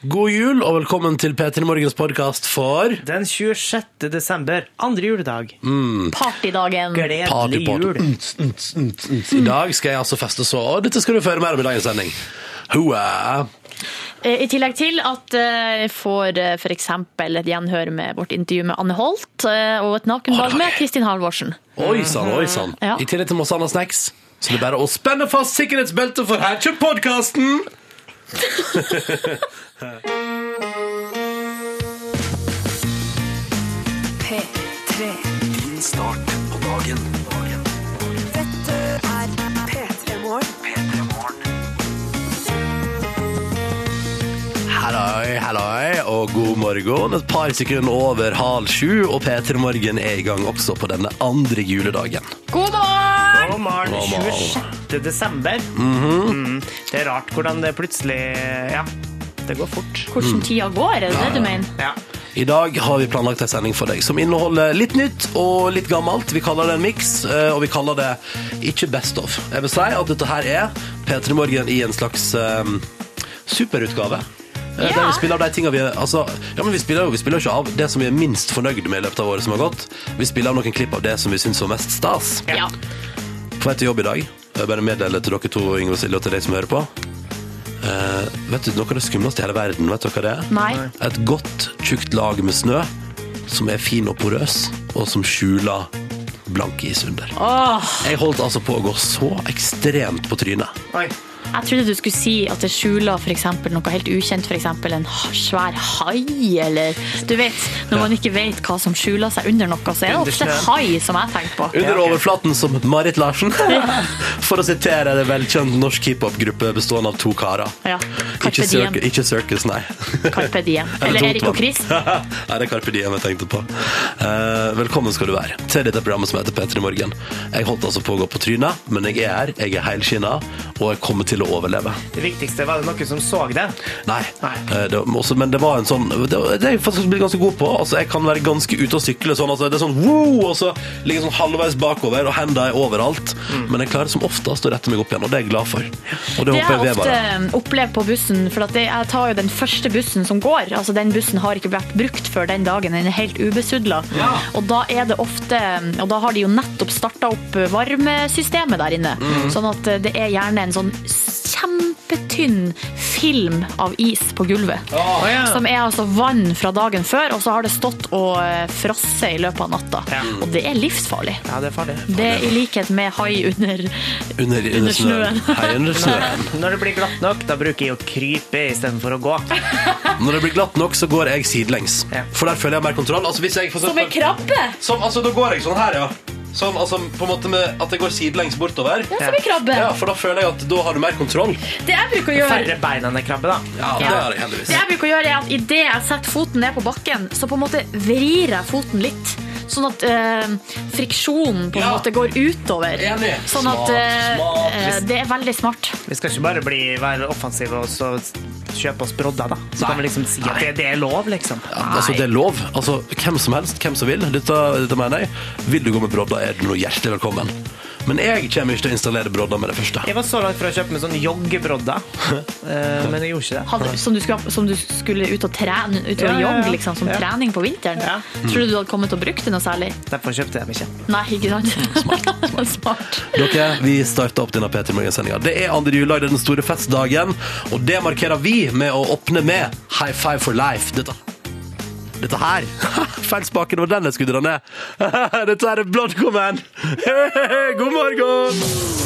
God jul og velkommen til P3 Morgens podkast for Den 26. desember, andre juledag. Partydagen. Gledelig Party, party. jul. Mm, mm. I dag skal jeg altså feste så og Dette skal du føre mer om i dagens sending. Hoa. Eh, I tillegg til at eh, jeg får f.eks. for eksempel et gjenhør med vårt intervju med Anne Holt, eh, og et nakenbad med. Kristin Halvorsen. Oi sann, oi sann. Ja. I tillegg til masse annet snacks. Så det er bare å spenne fast sikkerhetsbeltet, for her kommer podkasten! P3. Din start på dagen. Dette er P3 Morgen. Halloi, halloi, og god morgen. Et par sekunder over halv sju, og P3 Morgen er i gang også på denne andre juledagen. God morgen! God morgen, God morgen. 26. desember. mm, det er rart hvordan det plutselig Ja, det går fort. Hvordan tida går, er det det du mener? Ja. I dag har vi planlagt en sending for deg som inneholder litt nytt og litt gammelt. Vi kaller det en miks, eh, og vi kaller det ikke Best of. Jeg vil si at dette her er P3 Morgen i en slags um, superutgave. Eh, Ja. Der vi spiller av de tingene vi altså, ja, men vi spiller jo vi spiller ikke av det som vi er minst fornøyd med i løpet av året som har gått. Vi spiller av noen klipp av det som vi syns var mest stas. Ja. På vei til jobb i dag. Jeg bare meddele til dere to, Inge og Silje, og til deg som hører på. Eh, vet du, Noe av det skumleste i hele verden, vet dere hva det er? Nei. Et godt, tjukt lag med snø som er fin og porøs, og som skjuler blank is under. Åh, Jeg holdt altså på å gå så ekstremt på trynet. Oi. Jeg trodde du skulle si at det skjuler for eksempel noe helt ukjent, eksempel en svær hai, eller du vet, når man ikke vet hva som skjuler seg under noe, så er det ofte snøen. hai som jeg tenker på. Under overflaten som Marit Larsen. For å sitere en velkjent norsk hiphop-gruppe bestående av to karer. Ja, Ikke, circus, ikke Circus, nei. Carpe Diem. Eller Erik og Chris. Nei, det er Carpe Diem jeg tenkte på. Uh, velkommen skal du være til dette programmet som heter P3 Morgen. Jeg holdt altså på å gå på trynet, men jeg er her, jeg er helskinna, og jeg kommer til å overleve. Det viktigste var det noen som så det. Nei, Nei. eh, det, også, men det var en sånn Det, det er jeg faktisk blitt ganske god på. Altså, jeg kan være ganske ute og sykle sånn. Altså, det er sånn wow, og så ligger jeg sånn halvveis bakover, og hendene er overalt. Mm. Men jeg klarer som oftest å rette meg opp igjen, og det er jeg glad for. Og det Det håper har jeg jeg ofte bare. opplevd på bussen, for at jeg tar jo den første bussen som går. Altså Den bussen har ikke vært brukt før den dagen, den er helt ubesudla. Og da er det ofte Og da har de jo nettopp starta opp varmesystemet der inne. Mm. Sånn at det er gjerne en sånn kjempetynn film av is på gulvet. Oh, yeah. Som er altså vann fra dagen før, og så har det stått og eh, frosset i løpet av natta. Ja. Og det er livsfarlig. ja, det er farlig. Det er i likhet med hai under Under, under, under snøen. snøen. Hei, under snøen. Når, når det blir glatt nok, da bruker jeg å krype istedenfor å gå. Når det blir glatt nok, så går jeg sidelengs. Ja. For der føler jeg mer kontroll. Altså, hvis jeg for Som en eksempel, krabbe! som, altså, da går jeg sånn her, ja. Sånn, altså, på en måte med at det går sidelengs bortover. Ja, som en krabbe. Ja, for da føler jeg at da har du mer kontroll. Det jeg bruker å gjøre Færre bein enn en krabbe, da. Ja, det har jeg heldigvis. Det jeg bruker å gjøre er at Idet jeg setter foten ned på bakken, så på en måte vrir jeg foten litt. Sånn at eh, friksjonen på en Ja. måte går utover. Enig. Sånn at Smart, eh, smart. eh, Det er veldig smart. Vi skal ikke bare bli, være offensive og så kjøpe oss brodder, da. Så Nei. kan vi liksom si at det, det er lov, liksom. Ja, altså, det er lov. Altså, hvem som helst, hvem som vil. Dette, dette mener jeg. Vil du gå med brodder, er du nå hjertelig velkommen. Men jeg kommer ikke til å installere brodder med det første. Jeg var så langt fra å kjøpe meg sånn joggebrodder, eh, men jeg gjorde ikke det. Hadde, som, du skulle, som du skulle ut og trene ut og Ja, jogge, liksom, som Ja. trening på vinteren. Ja. Tror du du hadde kommet til å bruke det noe særlig? Derfor kjøpte jeg dem ikke. Nei, ikke sant? Smart. Dere, vi starter opp denne P3 Morgen-sendinga. Det er andre juledag, det er den store festdagen, og det markerer vi med å åpne med High Five for Life. Dette, dette her Feil spaken, det var den jeg skulle dra ned. Dette her er Blood Command. God morgen!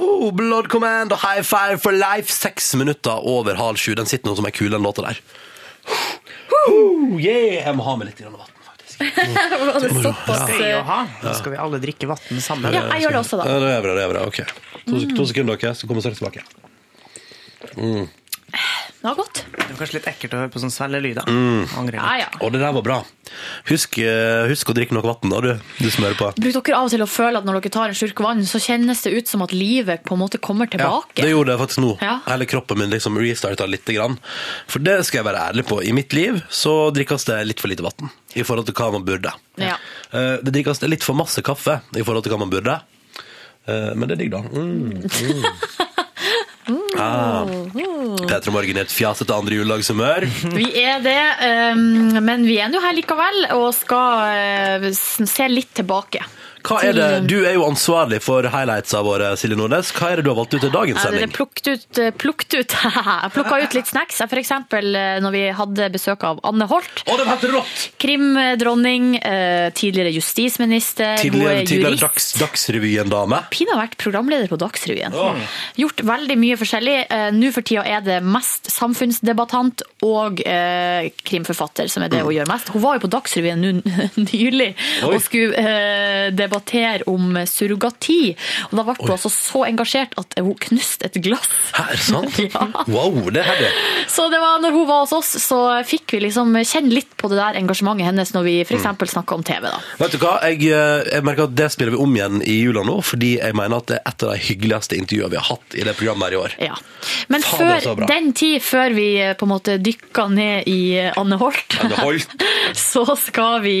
Oh, Blood Command og High Five for Life. Seks minutter over halv sju. Den sitter nå som ei kule, den låta der. Oh, yeah. Jeg må ha med litt vann, faktisk. Var det såpass jeg eh, ha? Da skal vi alle drikke vann sammen. Ja, jeg gjør det også, da. Ja, det er bra, det er bra. Ok. To, to sekunder, dere, så kommer vi straks tilbake. Det var godt. Det var kanskje litt ekkelt å høre på sånn svellelyder. Mm. Ja, ja. Og det der var bra. Husk, eh, husk å drikke nok vann, da, du, du som hører på. Bruker dere av og til å føle at når dere tar en slurk vann, så kjennes det ut som at livet på en måte kommer tilbake? Ja, det gjorde jeg faktisk nå. Ja. Hele kroppen min liksom restarta litt. Grann. For det skal jeg være ærlig på. I mitt liv så drikkes det litt for lite vann i forhold til hva man burde. Ja. Eh, Det drikkes litt for masse kaffe i forhold til hva man burde. Eh, Men det er digg, da. Mm. Ah. Petra Morgen er et fjasete andre juledagshumør. Vi er det, um, men vi er nå her likevel og skal uh, se litt tilbake. Hva er det, Du er jo ansvarlig for highlightsa våre, Silje Nordnes. Hva er det du har valgt ut til dagens sending? er sending? plukket ut, eh, plukket ut. Jeg plukka ut litt snacks. Eksempel eh, når vi hadde besøk av Anne Holt. Å, det var helt rått! Krimdronning, eh, tidligere justisminister, Tidligere, er tidligere jurist. dags, Dagsrevyen-dame. Pina har vært programleder på Dagsrevyen. Åh. Gjort veldig mye forskjellig. Eh, Nå for tida er det mest samfunnsdebattant og eh, krimforfatter som er det hun gjør mest. Hun var jo på Dagsrevyen nylig og skulle eh, debattere om surrogati. Og da ble hun altså så engasjert at hun knuste et glass. Er det sant? Ja. Wow, det er det. Så det var når hun var hos oss, så fikk vi liksom kjenne litt på det der engasjementet hennes når vi f.eks. Mm. snakka om TV. da. Vet du hva, jeg, eh, jeg merker at det spiller vi om igjen i jula nå, fordi jeg mener at det er et av de hyggeligste intervjuene vi har hatt i det programmet her i år. Ja. Men Faen, før den tid, før vi eh, på en måte dykka ned i eh, Anne Holt, Anne Holt. så skal vi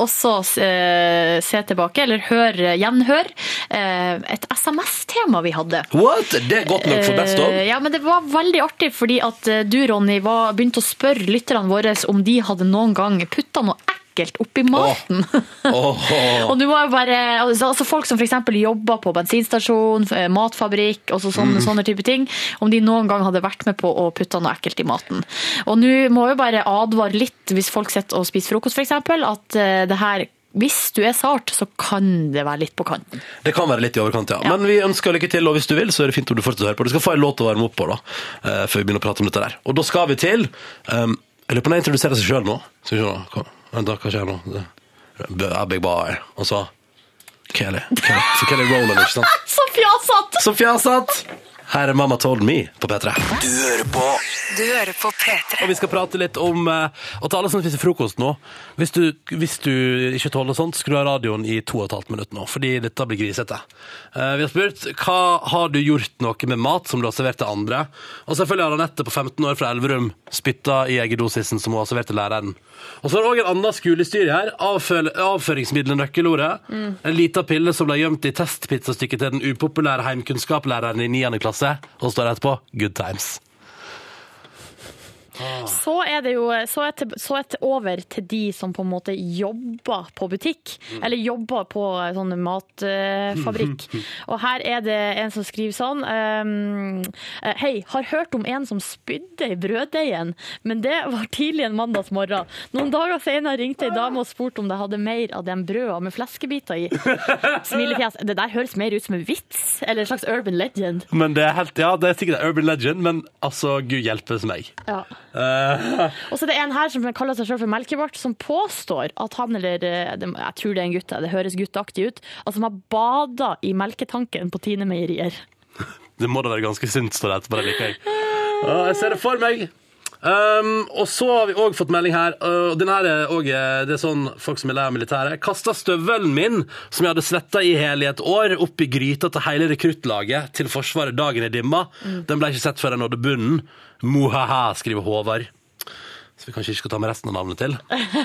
også se tilbake, eller hør gjenhøre, eh, et SMS-tema vi hadde. What? Det er godt nok for best of. Eh, Ja, men det var veldig artig, fordi at eh, du, Ronny, var, begynte å spørre lytterne våre om de hadde noen gang putta noe ekkelt oppi maten. Åh. Og du må jo bare, altså Folk som f.eks. jobber på bensinstasjon, matfabrikk og sånne, sånne, sånne type ting, om de noen gang hadde vært med på å putte noe ekkelt i maten. Og nå må vi jo bare advare litt, hvis folk sitter og spiser frokost f.eks., at det her hvis du er sart, så kan det være litt på kanten. Det kan være litt i overkant, ja. Ja. Men vi ønsker lykke til, og hvis du vil, så er det fint om du fortsetter å høre på. Du skal få en låt å varme opp på, da, eh, før vi begynner å prate om dette der. Og da skal vi til um, Jeg lurer på om jeg introduserer seg sjøl nå. Skal vi se. Hva, vent da, hva skjer nå? Big Bar. Og så Kelly. Kelly, Kelly Rowland, ikke sant? Så fjasete! Så fjasete! Her er Mamma Told Me på P3. Du hører på. Du hører på P3. Og vi skal prate litt om eh, Og til alle som spiser frokost nå. Hvis du, hvis du ikke tåler sånt Skru av radioen i to og et halvt minutt nå Fordi dette blir grisete. Eh, Vi har spurt Hva har du gjort noe med mat Som du har servert til andre? Og selvfølgelig har Anette på 15 år fra Elverum Spyttet i eggedosisen som hun har servert til læreren Og så er det også en annen skolestyre her. Avfø- Avføringsmiddelet nøkkelordet. En liten pille som ble gjemt i testpizzastykket Til den upopulære heimkunnskapslæreren i 9. klasse. Og står etterpå Good times Så er det jo så er til, så er det over til de som på en måte jobber på butikk, eller jobber på sånn matfabrikk. Og her er det en som skriver sånn ehm, eh, Hei, har hørt om en som spydde i brøddeigen, men det var tidlig en mandagsmorgen. Noen dager senere ringte ei dame og spurte om de hadde mer av den brøda med fleskebiter i. Smilefjes. Det der høres mer ut som en vits, eller en slags urban legend. Men det er helt, ja, det er sikkert en urban legend, men altså, Gud hjelpes meg. Ja. Og så er det en her som kaller seg selv for Melkebart, som påstår at han eller eh, Jeg tror det er en gutt, det høres gutteaktig ut. Altså, han har bada i melketanken på Tine Meierier. det må da være ganske sunt, står det etterpå. Det liker jeg. Jeg ser det for meg. Um, og så har vi òg fått melding her. Uh, den her er også, eh, det er sånn folk som er lei av militæret. Kasta støvelen min, som jeg hadde svetta i hele et år, opp i gryta til hele rekruttlaget til Forsvaret dagen i dimma. Den ble ikke sett før jeg nådde bunnen. Mohaha, skriver Håvard. Så vi kanskje ikke skal ta med resten av navnet til.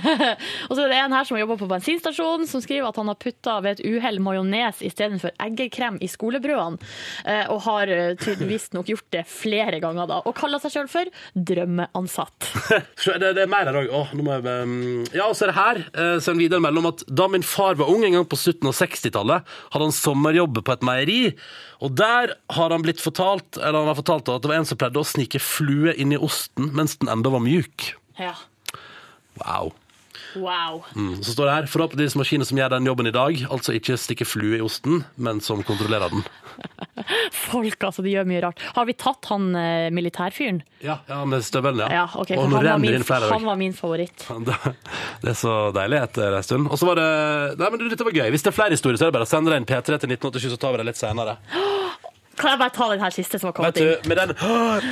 Og så er det en her som jobber på bensinstasjonen, som skriver at han har putta ved et uhell majones istedenfor eggekrem i skolebrødene. eh, Og har visstnok nok gjort det flere ganger da. Og kaller seg sjøl for drømmeansatt. Det, det er mer her òg. Ja, og så er det her. eh, Så en videre mellom at da min far var ung en gang på slutten av 60-tallet, hadde han sommerjobb på et meieri. Og der har han blitt fortalt Eller han har fortalt at det var en som pleide å snike flue inn i osten mens den enda var mjuk. Ja. Wow. Wow. Mm. Så står det her forhåpentligvis maskiner som gjør den jobben i dag. Altså ikke stikke flue i osten, men som kontrollerer den. Folk, altså, de gjør mye rart. Har vi tatt han eh, militærfyren? Ja, ja med støvelen, ja. Ja, ok, og nå renner min, inn flere han var min favoritt. Det, er så deilig etter en stund. Og så var det Nei, men dette var gøy. Hvis det er flere historier, så er det bare å sende deg en P3 til 1987, så tar vi det litt senere. Kan jeg bare ta den her siste som har kommet Vet inn? du, med den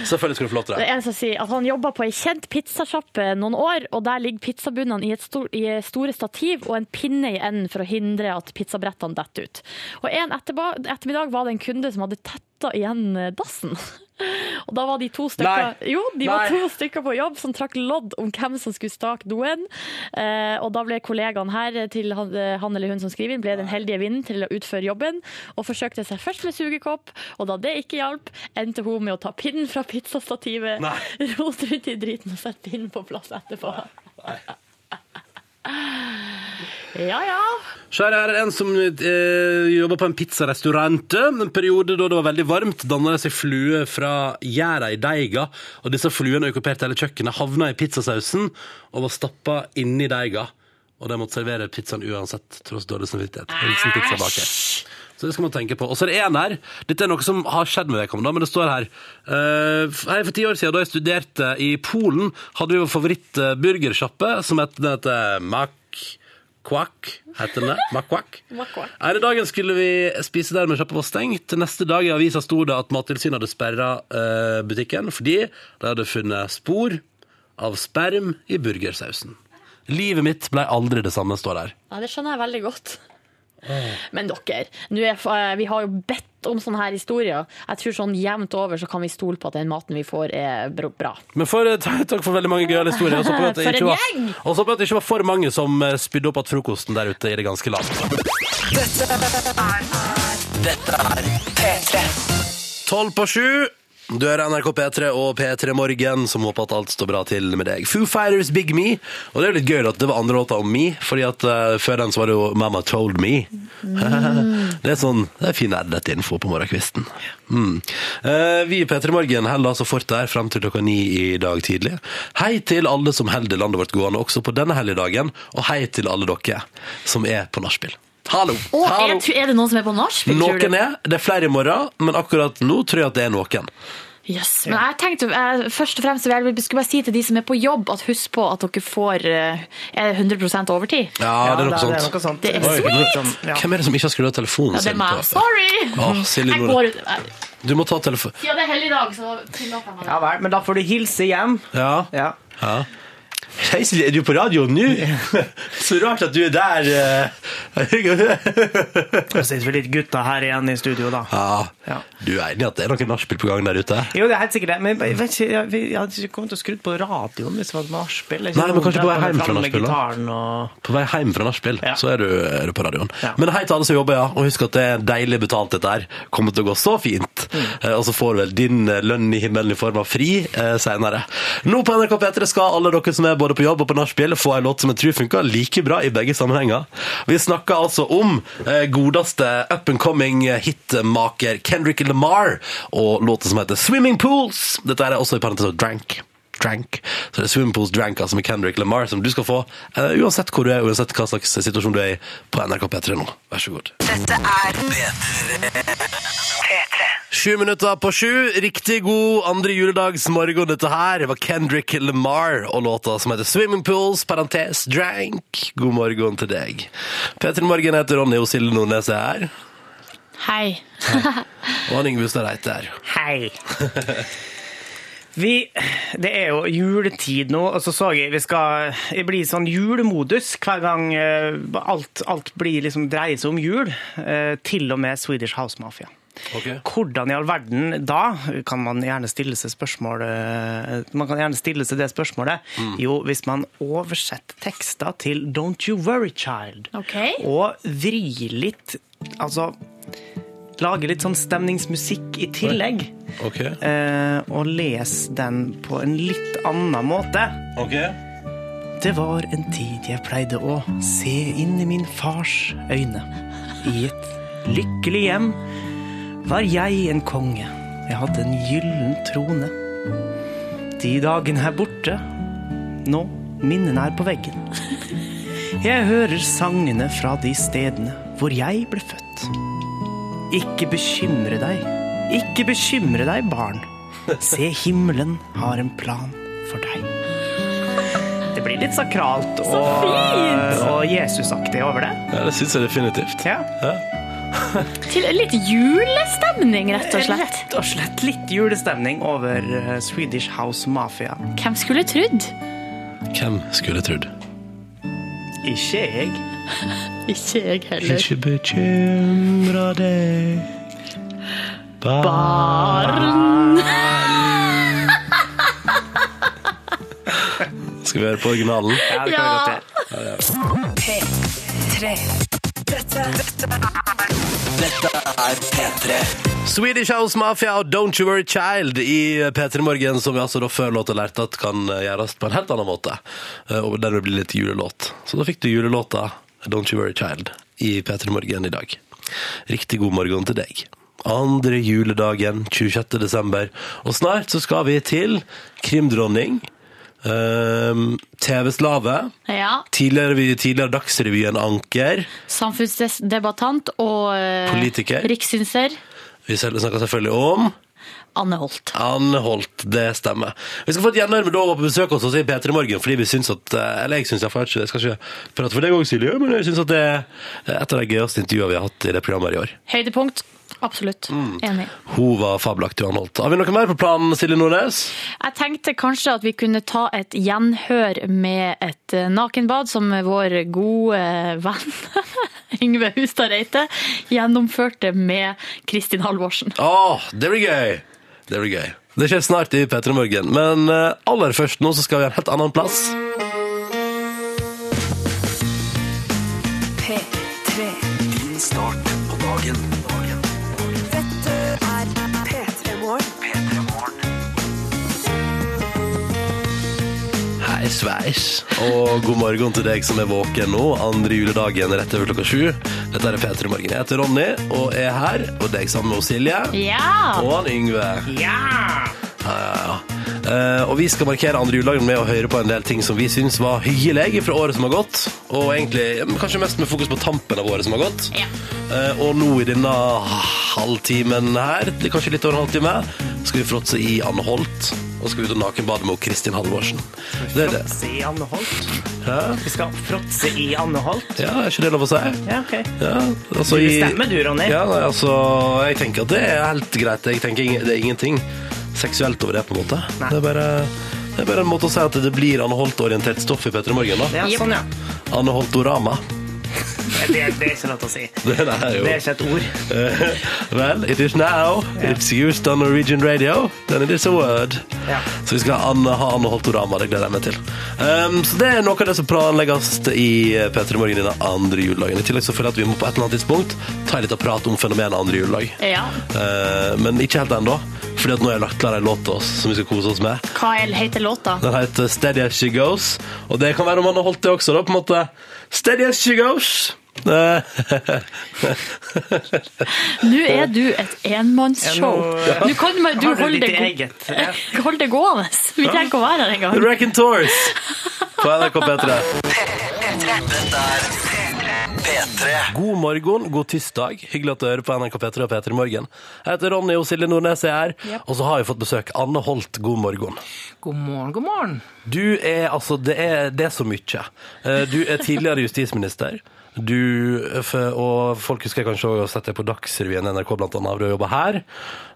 Selvfølgelig skal du få lov til Det det. er en som sier at han jobba på ei kjent pizzasjappe noen år, og der ligger pizzabunnene i, stor, i store stativ og en pinne i enden for å hindre at pizzabrettene detter ut. Og En ettermiddag var det en kunde som hadde tetta igjen dassen. Og da var de to stykker, Nei. jo, de var to stykker på jobb som trakk lodd om hvem som skulle stake doen. Eh, og da ble kollegaen her til han, han eller hun som skriver inn, ble den heldige vinnen til å utføre jobben, og forsøkte seg først med sugekopp, og da det ikke hjalp, endte hun med å ta pinnen fra pizzastativet, Nei. rote ut i driten og sette pinnen på plass etterpå. Ja, ja. Så her er det en som eh, jobber på en pizzarestaurant. En periode da det var veldig varmt, danna det seg fluer fra gjæra i deiga. Og disse fluene okkuperte hele kjøkkenet, havna i pizzasausen og var stappa inni deiga. Og de måtte servere pizzaen uansett, tross dårlig samvittighet. Hilsen pizzabaker. Så det skal man tenke på. Og så er det en her. Dette er noe som har skjedd med vedkommende, men det står her. Uh, for ti år siden, da jeg studerte i Polen, hadde vi vår favorittburgersjappe, som het heter Mac... Quack, heter den det? Makwak? Her i dagen skulle vi spise der, men sjappa var stengt. Neste dag i avisa sto det at Mattilsynet hadde sperra eh, butikken fordi de hadde funnet spor av sperm i burgersausen. Livet mitt ble aldri det samme, står der. Ja, det skjønner jeg veldig godt. Men dere, er, vi har jo bedt om sånne her historier. Jeg tror sånn jevnt over så kan vi stole på at den maten vi får er bra. Men for, eh, takk for veldig mange gøyale historier. Og så håper jeg at det ikke var- for mange som eh, spydde opp at frokosten der ute i det ganske land. Dette er P3. Tolv på sju. Du hører NRK P3 og P3 Morgen, som håper at alt står bra til med deg. Foo Fighters Big Me. Og det er jo litt gøy at det var andre låta om Me, fordi at eh, før den så var det jo Mama Told Me. det er sånn, det er fin edlet info på morgenkvisten. Mm. Eh, vi i P3 Morgen holder altså fort der frem til klokka ni i dag tidlig. Hei til alle som holder landet vårt gående også på denne helligdagen, og hei til alle dere som er på nachspiel. Hallo! Og Hallo. er, er det noen som er på nachspiel? Noen er, det er flere i morgen, men akkurat nå tror jeg at det er noen. Yes. Men jeg tenkte jeg, først og fremst jeg skulle bare si til de som er på jobb, at husk på at dere får eh, er 100% overtid. Ja, det er noe det, sånt. er noe sånt. Det er Oi, sweet! Ja. Hvem er det som ikke har skrudd av telefonen Ja, det er meg. Sorry! Oh, Silje jeg går jeg- Du må ta telefonen. Ja, det er helligdag, så tillater jeg meg Ja vel, men da får du hilse hjem. Ja. Ja. ja. Silje, er du på radioen nå? Så rart at du er der. Så sitter vi litt gutta her igjen i studio, da. Ja. Ja. Du er enig i at det er noen nachspiel på gang der ute? Jo, det er helt sikkert det. Men jeg, vet ikke, jeg, hadde ikke kommet til å skru på radioen hvis det var nachspiel. Nei, men kanskje på vei hjem fra nachspiel, og På vei hjem fra nachspiel, Ja. så er du, er du på radioen. Ja. Men hei til alle som jobber, ja. Og husk at det er deilig betalt, dette her. Kommer til å gå så fint. Mm. Eh, og så får vel din eh, lønn i himmelen i form av fri eh, senere. Nå på NRK P3 skal alle dere som er både på jobb og på nachspiel, få en låt som jeg tror funker like bra i begge sammenhenger. Vi snakker altså om eh, godeste up and coming hitmaker Kendrick Lamar og låten som heter Swimming Pools. Dette er også i parentes Drank. Drank. Så det er Swimming Pools Drank altså med Kendrick Lamar som du skal få eh, uansett hvor du er, uansett hva slags situasjon du er i på NRK P3 nå. Vær så god. Dette er P3. Sju minutter på sju. Riktig god andre juledagsmorgen dette her. Var Kendrick Lamar og låta som heter Swimming Pools, parentes, drank. God morgen til deg. P3 Morgen heter Ronny og Silje Nordnes er her. Hei. Og han Yngve Ustad Reite er her. Hei. Vi, det er jo juletid nå, og så så jeg vi skal bli blir sånn julemodus hver gang eh, alt, alt blir liksom dreier seg om jul. eh, Til og med Swedish House Mafia. Ok. Hvordan i all verden da kan man gjerne stille seg spørsmål eh, Man kan gjerne stille seg det spørsmålet. Jo, hvis man oversetter tekster til Don't You Worry Child, okay. og vrir litt Altså lage litt sånn stemningsmusikk i tillegg. Okay. eh, og les den på en litt annen måte. Okay. Det var en tid jeg pleide å se inn i min fars øyne. I et lykkelig hjem var jeg en konge. Jeg hadde en gyllen trone. De dagene er borte. Nå minnene er på veggen. Jeg hører sangene fra de stedene hvor jeg ble født. Ikke bekymre deg, ikke bekymre deg, barn. Se, himmelen har en plan for deg. Det blir litt sakralt og, og Jesusaktig over det. Ja, det syns jeg definitivt. Ja. Til litt julestemning, rett og slett? Rett og slett litt julestemning over eh, Swedish House Mafia. Hvem skulle trodd? Hvem skulle trodd? Ikke jeg. Ikke jeg heller. Ikke bekymra deg, barn. Skal vi høre på originalen? Ja. Det kan vi godt gjøre. Ja, ja dette er er P3. Swedish House Mafia og Don't You Worry Child i P3 Morgen, som vi altså da før låta lærte at kan gjøres på en helt annen måte. Eh, Og dermed blir litt julelåt. Så da fikk du julelåta Don't You Worry Child i P3 Morgen i dag. Riktig god morgen til deg. Andre juledagen, 26. desember. Og snart så skal vi til krimdronning, ehm, TV-slave, Ja. tidligere, tidligere Dagsrevyen Anker, Samfunnsdebattant og eh, Politiker. rikssynser vi snakker selvfølgelig om Anne Holt. Anne Holt, det stemmer. Vi skal få et gjenhør med Dova på besøk hos oss i P3 Morgen, fordi vi syns at eh, Eller jeg syns iallfall ikke Jeg skal ikke prate for deg òg, Silje, men jeg syns at det er et av de gøyeste intervjuene vi har hatt i det programmet i år. Høydepunkt. Absolutt. Mm. Enig. Hun var fabelaktig, anholdt. Har vi noe mer på planen, Silje Nordnes? Jeg tenkte kanskje at vi kunne ta et gjenhør med et eh, nakenbad som vår gode venn Yngve Hustad Reite gjennomførte med Kristin Halvorsen. Å, det blir gøy! Det blir gøy. Det skjer snart i P3 Morgen, men eh, aller først nå så skal vi ha en helt annen plass. Hei sveis, og god morgen til deg som er våken nå, andre juledagen rett over klokka sju. Dette er P3 Morgen. Jeg heter Ronny, og er her, og deg sammen med Silje. Ja! Og han Yngve. Ja! Ja, ja, ja. Eh, og vi skal markere andre juledagen med å høre på en del ting som vi syns var hyggelig fra året som har gått. Og egentlig kanskje mest med fokus på tampen av året som har gått. Ja. Eh, og nå i denne halvtimen her, er kanskje litt over en halvtime, skal vi fråtse i Anne Holt. Og skal ut og nakenbade med Kristin Halvorsen. Det er det. Fråtse i Anne Holt. Hæ? Vi skal fråtse i Anne Holt. Ja, er ikke det lov å si? Ja, ok. Ja, altså Du bestemmer du, Ronny. Ja, nei, altså, jeg tenker at det er helt greit. Jeg tenker ing- det er ingenting seksuelt over det, på en måte. Nei. Det er, bare, det er bare en måte å si at det blir Anne Holt-orientert stoff i P3 Morgen. da. Ja, sånn, ja. Anne Holtorama. Det, det er ikke lov til å si. Det er jo Det er ikke et ord. Well, it is now. It's used on Norwegian radio. Then it is a word. Ja. Så vi skal Anne, ha Anne Holtorama, det gleder jeg meg til. Um, så det er noe av det som planlegges i P3 Morgen denne andre juledagen. I tillegg så føler jeg at vi må på et eller annet tidspunkt ta en liten prat om fenomenet andre juledag. Ja. Uh, men ikke helt ennå, fordi at nå har jeg lagt klar en låt til oss som vi skal kose oss med. Hva er- heter låta? Den heter Steady As She Goes, og det kan være om han har holdt det også, da, på en måte. Steady As She Goes. Eh, Nå er du et enmannsshow. Ja, nå- Du kan man, du holde det, eget? Ja. hold det gående. Vi trenger ikke å være her engang. Raconteurs på NRK P3. Dette er P3. God morgen, god tirsdag. Hyggelig at du hører på NRK P3 og P3 Morgen. Jeg heter Ronny og Silje Nordnes er her, og så har vi fått besøk. Anne Holt, god morgen. God morgen, god morgen. Du er altså Det er, det er så mye. Eh, Du er tidligere justisminister. Du, og folk husker kanskje også å sette deg på Dagsrevyen NRK blant annet, du har jobbet her.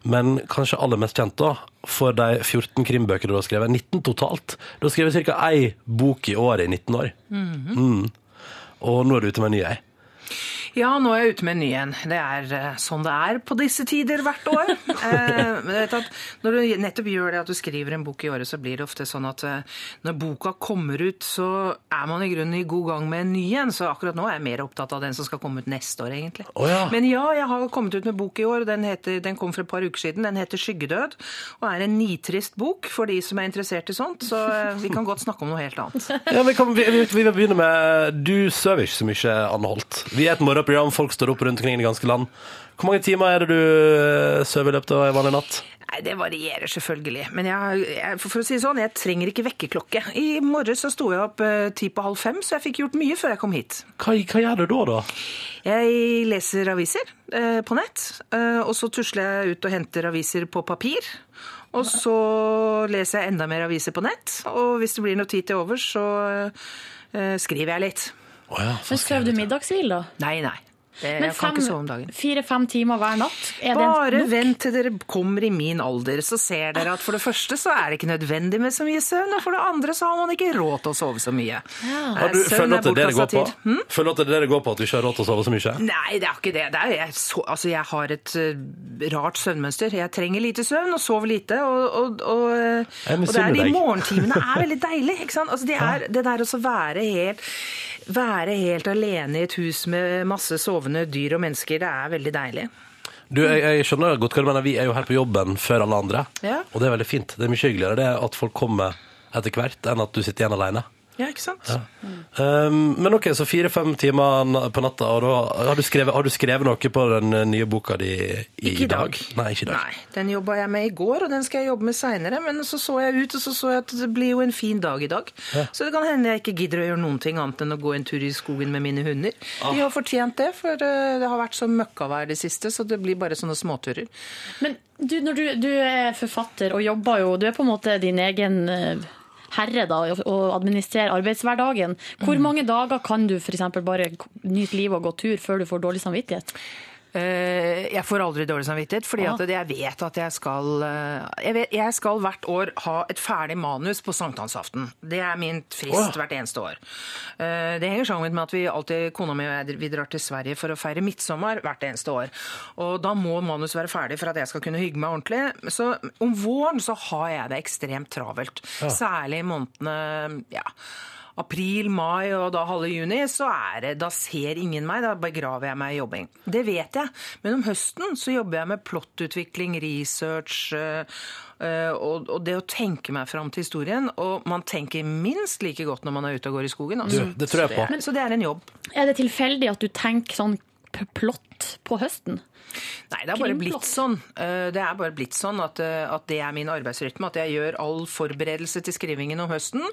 Men kanskje aller mest kjent da, for de 14 krimbøker du har skrevet. 19 totalt. Du har skrevet ca. ei bok i året i 19 år. mm. Og nå er du ute med en ny ei. Ja, nå er jeg ute med en ny en. Det er eh, sånn det er på disse tider hvert år. Eh, når du nettopp gjør det at du skriver en bok i året, så blir det ofte sånn at eh, når boka kommer ut, så er man i grunnen i god gang med en ny en. Så akkurat nå er jeg mer opptatt av den som skal komme ut neste år, egentlig. Oh, ja. Men ja, jeg har kommet ut med bok i år. Den, heter, den kom for et par uker siden. Den heter 'Skyggedød', og er en nitrist bok for de som er interessert i sånt. Så eh, vi kan godt snakke om noe helt annet. Ja, vi, kan, vi, vi vi vil begynne med Du sover ikke så mye, Anne Holt. Vi er et morgenprogram, folk står opp rundt omkring i det ganske land. Hvor mange timer er det du eh, sover i løpet av en vanlig natt? Nei, Det varierer selvfølgelig. Men jeg, jeg, for, for å si det sånn, jeg trenger ikke vekkerklokke. I morges så sto jeg opp eh, ti på halv fem, så jeg fikk gjort mye før jeg kom hit. Hva, hva gjør du da, da? Jeg leser aviser eh, på nett, eh, og så tusler jeg ut og henter aviser på papir. Og så leser jeg enda mer aviser på nett, og hvis det blir noe tid til overs, så eh, skriver jeg litt. Å ja, Men skrev du middagshvil, da? Nei, nei. Det, Men sove fire-fem timer hver natt, er det Bare nok? vent til dere kommer i min alder, så ser dere at for det første så er det ikke nødvendig med så mye søvn, og for det andre så har man ikke råd til å sove så mye. Har du, Søvn føler er at det er det det går på? tid. Hm? Føler at det er det det går på at du ikke har råd til å sove så mye? Nei, det er ikke det. det er, jeg, så, altså, jeg har et uh, rart søvnmønster. Jeg trenger lite søvn og sover lite. Og, og, og, eh, og det er de morgentimene er veldig deilig. Ikke sant? Altså, det, er, det der å være helt være helt alene i et hus med masse sovende dyr og mennesker, det er veldig deilig. Du, jeg, jeg skjønner godt hva du mener. Vi er jo her på jobben før alle andre. Ja. Og det er veldig fint. Det er mye hyggeligere det at folk kommer etter hvert, enn at du sitter igjen alene. Ja, ikke sant? Um, men ok, så fire-fem timer på natta, og da har du, skrevet, har du skrevet noe på den eh, nye boka di i, Ikke i dag. Nei, ikke i dag. Nei, den jobba jeg med i går, og den skal jeg jobbe med seinere. Men så så jeg ut, og så så jeg at det blir jo en fin dag i dag. Så det kan hende jeg ikke gidder å gjøre noen ting annet enn å gå en tur i skogen med mine hunder. De har fortjent det, for eh, det har vært så møkkavær det siste, så det blir bare sånne småturer. Men du, når du, du er forfatter og jobber jo Du er på en måte din egen eh, herre da, og- administrere arbeidshverdagen. Hvor mange dager kan du f.eks. bare nyte livet og gå tur før du får dårlig samvittighet? Eh, Jeg får aldri dårlig samvittighet, fordi at jeg vet at jeg skal eh, jeg, vet, jeg skal hvert år ha et ferdig manus på sankthansaften. Det er min frist hvert eneste år. Eh, Det henger sammen med at vi alltid, kona mi og jeg vi drar til Sverige for å feire midtsommer hvert eneste år. Og da må manus være ferdig for at jeg skal kunne hygge meg ordentlig. Så om våren så har jeg det ekstremt travelt. Særlig i månedene ja, april, mai og da halve juni, så er det, da ser ingen meg, da begraver jeg meg i jobbing. Det vet jeg. Men om høsten så jobber jeg med plottutvikling, research øh, øh, og, det å tenke meg fram til historien. Og man tenker minst like godt når man er ute og går i skogen. Altså. Du, det tror jeg på. Så det, så det er en jobb. Er det tilfeldig at du tenker sånn plott på høsten? Nei, det er bare blitt sånn. Eh, Det er bare blitt sånn at, eh, at det er min arbeidsrytme. At jeg gjør all forberedelse til skrivingen om høsten.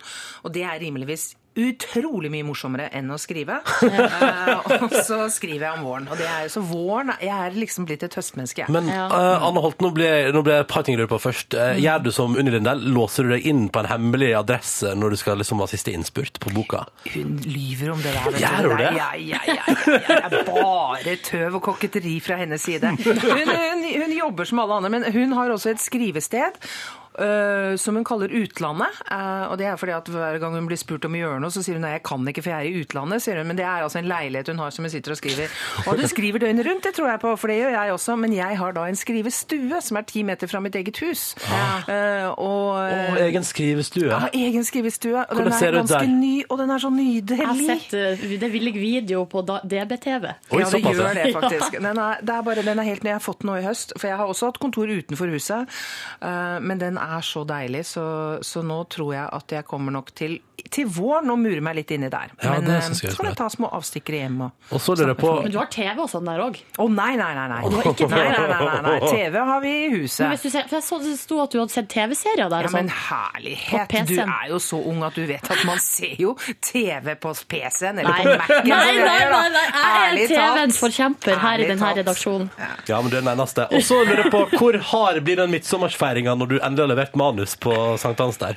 Og det er rimeligvis utrolig mye morsommere enn å skrive. Eh, og så skriver jeg om våren. Og det er, så våren Jeg er liksom blitt et høstmenneske, jeg. Men eh, Anne Holt, nå ble, nå ble det et par ting jeg på først. Eh, Gjør du som Unni Lindell? Låser du deg inn på en hemmelig adresse når du skal liksom ha siste innspurt på boka? Hun lyver om det der. Gjør hun det? Ja, ja, ja, ja, ja. Det er bare tøv og koketteri fra hennes side. Hun, hun, hun jobber som alle andre, men hun har også et skrivested. Øh, som hun kaller Utlandet. Eh, og det er fordi at Hver gang hun blir spurt om å gjøre noe, så sier hun nei, jeg kan ikke, for jeg er i utlandet. sier hun, Men det er altså en leilighet hun har som hun sitter og skriver. Og du skriver døgnet rundt, det tror jeg på, for det gjør jeg også. Men jeg har da en skrivestue som er ti meter fra mitt eget hus. Eh, og, Og egen skrivestue. Ja, egen skrivestue, og Hvordan den er ganske der? ny, og den er så nydelig. Jeg har sett eh, det ligger video på DBTV. Oi, ja, det gjør det faktisk. Den er, det er bare, den er helt ny. Jeg har fått den nå i høst. For jeg har også hatt kontor utenfor huset. eh, men den er så deilig, så, så nå tror jeg at jeg kommer nok til til våren å mure meg litt inni der. Ja, men det eh, synes jeg er så kan jeg ta små avstikkere hjem. og... Og så lurer jeg på Men du har TV og sånn der òg. Å nei, nei, nei. nei. du har ikke TV? nei, nei, nei, nei, nei. TV har vi i huset. Men hvis du ser, for jeg så det sto at du hadde sett TV-serier der Ja, men sånn. herlighet. Du er jo så ung at du vet at man ser jo TV på PC-en eller Nei. på Mac-en. Nei, nei, nei, nei, jeg er. TV-ens forkjemper her i denne redaksjonen. Ja, men du er den eneste. Og så lurer jeg på hvor hard blir den midtsommersfeiringa når du endelig har levert manus på sankthans der?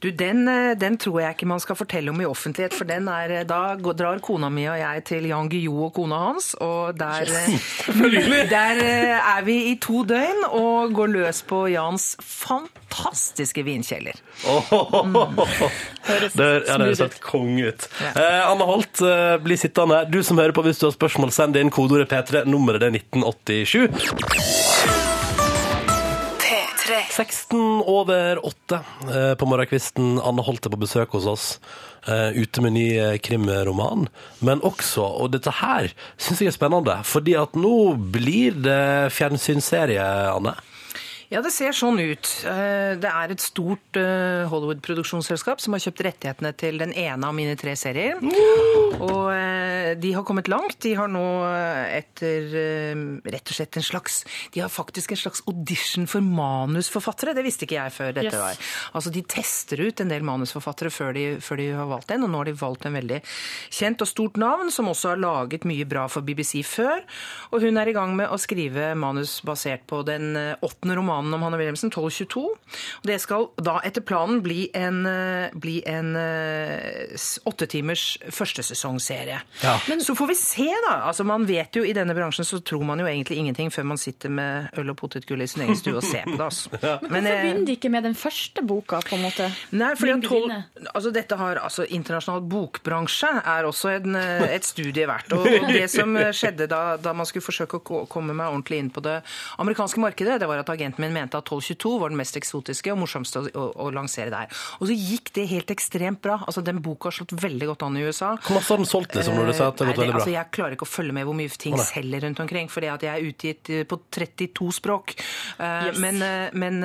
Du, den, eh, den tror jeg ikke man skal fortelle om i offentlighet, for den er, eh, da går- drar kona mi og jeg til Jan Guillou og kona hans, og der, eh, der er vi i to døgn og går løs på Jans fantastiske vinkjeller. Høres Det, ja, det høres helt konge ut. Eh, Anne Holt, eh, bli sittende. Du som hører på, hvis du har spørsmål, send inn kodeordet P3. Nummeret er 1987. P3. 16 over 8 eh, på morgenkvisten. Anne Holt er på besøk hos oss. eh, ute med ny eh, krimroman. Men også, og dette her syns jeg er spennende, fordi at nå blir det fjernsynsserie, Anne. Ja, det ser sånn ut. Eh, Det er et stort Hollywood-produksjonsselskap som har kjøpt rettighetene til den ene av mine tre serier. Og de har kommet langt. De har nå eh, etter eh, rett og slett en slags De har faktisk en slags audition for manusforfattere. Det visste ikke jeg før dette Yes. var. Altså, De tester ut en del manusforfattere før de, før de har valgt en, og nå har de valgt en veldig kjent og stort navn, som også har laget mye bra for BBC før. Og hun er i gang med å skrive manus basert på den eh, åttende romanen om Hanne Wilhelmsen, 1222. Og det skal da etter planen bli en, bli en eh, s- åtte timers førstesesongserie. Ja. Så får vi se, da. Altså, man vet jo I denne bransjen så tror man jo egentlig ingenting før man sitter med øl og potetgull i sin egen stue og ser på det. Altså. Men eh, hvorfor begynner de ikke med den første boka, på en måte? Nei, fordi at Bring altså dette har, altså Internasjonal bokbransje er også en, eh, et studie verdt. Og, og det som eh, skjedde da, da man skulle forsøke å komme meg ordentlig inn på det amerikanske markedet, det var at agenten min mente at 1222 var den mest eksotiske og morsomste å, å, å lansere der. Og så gikk det helt ekstremt bra. Altså Den boka har slått veldig godt an i USA. Hvor masse har den solgt, liksom, når du sa at det har gått veldig bra? altså, jeg klarer ikke å følge med hvor mye ting oh, selger rundt omkring, fordi at jeg er utgitt eh, på 32 språk. Eh, Yes. Men, eh, men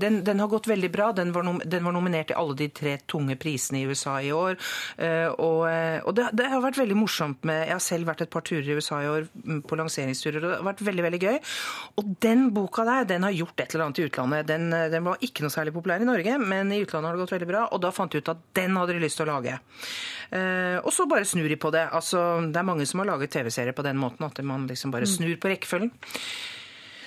den, den har gått veldig bra. Den var, nom den var nominert til alle de tre tunge prisene i USA i år. Eh, Og, og det, det har vært veldig morsomt med Jeg har selv vært et par turer i USA i år mm, på lanseringsturer, og det har vært veldig veldig gøy. Og den boka der, den har gjort et eller annet i utlandet. Den, den var ikke noe særlig populær i Norge, men i utlandet har det gått veldig bra. Og da fant de ut at den hadde de lyst til å lage. Eh, og så bare snur de på det. Altså, det er mange som har laget TV-serier på den måten, at man liksom bare snur på rekkefølgen.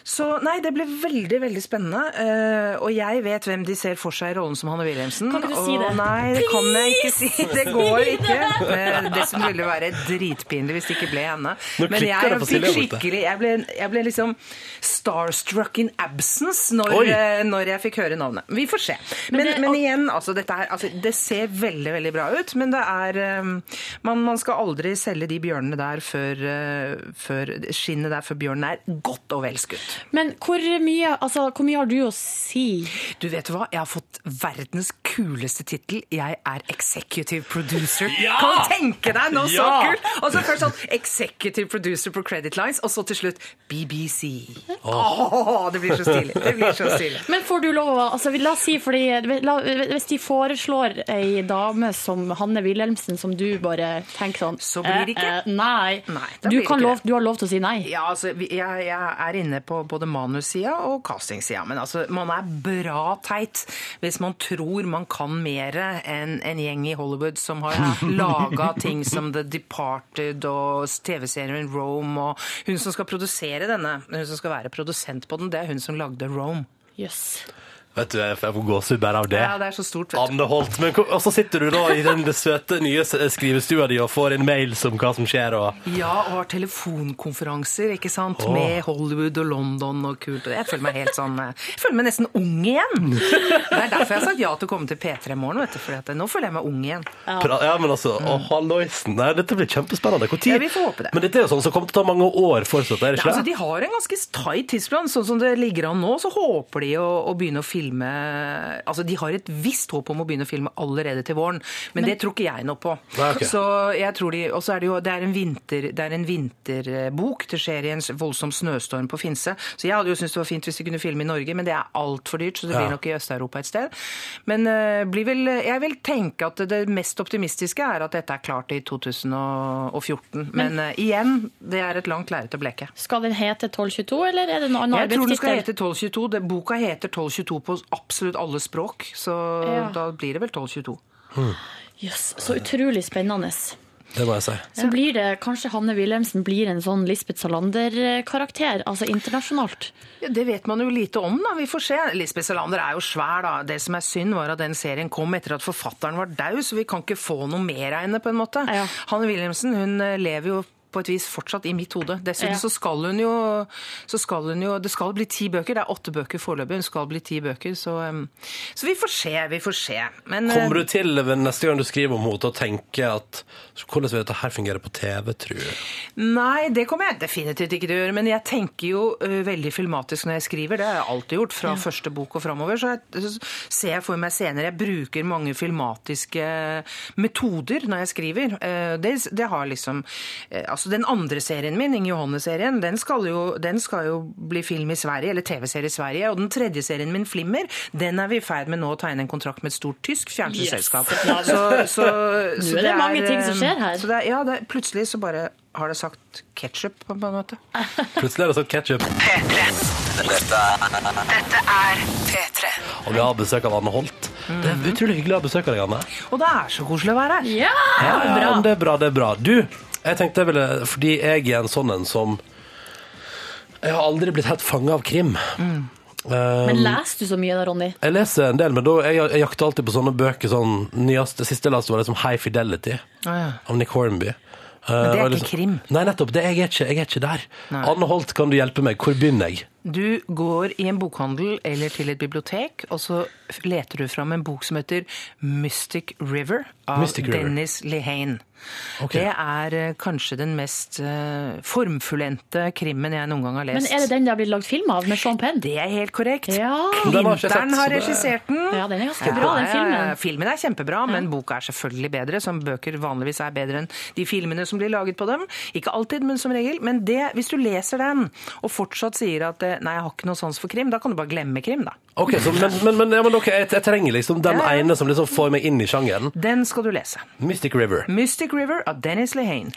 Så nei, det ble veldig, veldig spennende. eh, og jeg vet hvem de ser for seg i rollen som Hanne Wilhelmsen. Kan ikke du si og det? Nei, det kan jeg ikke si. Det går ikke. Det som ville være dritpinlig hvis det ikke ble henne. Men jeg fikk skikkelig Jeg ble, jeg ble liksom starstruck in absence når, eh, når jeg fikk høre navnet. Vi får se. Men, Men igjen, altså, dette her altså, det ser veldig, veldig bra ut, men det er eh, man, man skal aldri selge de bjørnene der før, eh, før skinnet der før bjørnen er godt og vel skutt. Men hvor mye, altså, hvor mye har du å si? Du vet hva? Jeg har fått verdens kuleste tittel. Jeg er executive producer. Ja! Kan du tenke deg noe så kult? Og så først sånn executive producer på Credit Lines, og så til slutt BBC. Åh, det blir så stilig. Det blir så stilig. Men får du lov å altså, La oss si, fordi la, Hvis de foreslår ei dame som Hanne Wilhelmsen, som du bare tenker sånn Så blir det ikke. eh, eh, Nei. Nei, du, kan ikke lov, du har lov til å si nei. Ja, altså, jeg, jeg er inne på både manussida og castingsida. Men altså, man er bra teit hvis man tror man kan mer enn en gjeng i Hollywood som har laga ting som The Departed og TV-serien Rome. Og hun som skal produsere denne, hun som skal være produsent på den, det er hun som lagde Rome. Jøss. Vet du, jeg får gåsehud bare av det. Ja, det er så stort, vet du. Anne Holt. Men, og så sitter du da i den søte nye skrivestua di og får en mail om hva som skjer. og... Ja, og har telefonkonferanser, ikke sant? Oh. Med Hollywood og London og kult. Og jeg føler meg helt sånn eh, Jeg føler meg nesten ung igjen! Det er derfor jeg har sagt ja til å komme til P3 i morgen, vet du. For nå føler jeg meg ung igjen. Ja, Ja, men altså, å, halloisen. Nei, dette blir kjempespennende. Hvor tid? Ja, vi får håpe det. Men dette er jo sånn som kommer til å ta mange år fortsatt, er det Nei, Ja, altså, de har en ganske tight tidsplan. Sånn som det ligger an nå, så håper de å, å begynne å filme Altså, De har et visst håp om å begynne å filme allerede til våren, men, det tror ikke jeg noe på. Nei, ok. Så jeg tror de, Og så er det jo det er en, vinter, det er en vinterbok. Det skjer i en voldsom snøstorm på Finse. Så jeg hadde jo syntes det var fint hvis de kunne filme i Norge, men det er altfor dyrt, så det Ja. blir nok i Øst-Europa et sted. Men uh, blir vel, jeg vil tenke at det mest optimistiske er at dette er klart i 2014. Men, eh, igjen, det er et langt lerret å bleke. Skal den hete 1222, eller er det noen annen Jeg tror den skal hete 1222. Boka heter 1222 på absolutt alle språk, så Ja. da blir det vel 1222. Jøss, så utrolig spennende. Det må jeg si. Så blir det kanskje Hanne Wilhelmsen blir en sånn Lisbeth Salander-karakter, altså internasjonalt. Ja, det vet man jo lite om, da. Vi får se. Lisbeth Salander er jo svær, da. Det som er synd, var at den serien kom etter at forfatteren var daud, så vi kan ikke få noe mer av henne, på en måte. Ja. Hanne Wilhelmsen hun lever jo på et vis fortsatt i mitt hode. Dessuten Ja. så skal hun jo så skal hun jo Det skal bli ti bøker. Det er åtte bøker foreløpig. Hun skal bli ti bøker, så, um, så vi får se. Vi får se. Men Kommer du til neste gang du skriver om henne til å tenke at hvordan vil dette her fungere på TV, tror du? Nei, det kommer jeg definitivt ikke til å gjøre. Men jeg tenker jo veldig filmatisk når jeg skriver. Det har jeg alltid gjort, fra første bok og framover. Så, jeg, så ser jeg for meg senere Jeg bruker mange filmatiske metoder når jeg skriver. Eh, Det, det har liksom Altså, den andre serien min, Inge Johanne-serien, den, skal jo- den skal jo bli film i Sverige, eller TV-serie i Sverige. Og den tredje serien min, Flimmer, den er vi i ferd med nå å tegne en kontrakt med et stort tysk fjernsynsselskap. Yes. Så, så, så er det mange ting som eh, skjer her. Så det er, ja, det er, plutselig så bare har det sagt ketsjup, på en måte. Plutselig har det sagt ketsjup. Dette er P3. Og vi har besøk av Anne Holt. Det er utrolig hyggelig å ha besøk av deg, Anne. Og det er så koselig å være her. Ja! Ja, ja, bra. det er bra, det er bra. Du, jeg tenkte jeg ville Fordi jeg er en sånn en som Jeg har aldri blitt helt fanga av krim. Um, Men leser du så mye da, Ronny? Jeg leser en del, men da, jeg, jeg jakter alltid på sånne bøker. sånn nyeste, Siste jeg leste var liksom High Fidelity av Nick Hornby. Men det er ikke krim. Nei, nettopp. Det, jeg, er ikke, jeg er ikke der. Nei. Anne Holt, kan du hjelpe meg? Hvor begynner jeg? Du går i en bokhandel eller til et bibliotek, og så leter du fram en bok som heter Mystic River av Mystic River. Dennis Lehane. Ok. Det er eh, kanskje den mest eh, formfullendte krimmen jeg noen gang har lest. Men er det den det har blitt lagd film av, med Sean Penn? Det er helt korrekt. Ja. Den har regissert den. Ja, den er ganske bra, den filmen. ja, ja. Filmen er kjempebra, men boka er selvfølgelig bedre, som bøker vanligvis er bedre enn de filmene som blir laget på dem. Ikke alltid, men som regel. Men det, hvis du leser den, og fortsatt sier at eh, nei, jeg har ikke noe sans for krim, da kan du bare glemme krim, da. Ok, så, men, men, men, ja, men okay, jeg, jeg trenger liksom den ja. ene som liksom får meg inn i sjangeren. Den skal du lese. Mystic River. Mystic River av Dennis Lehane.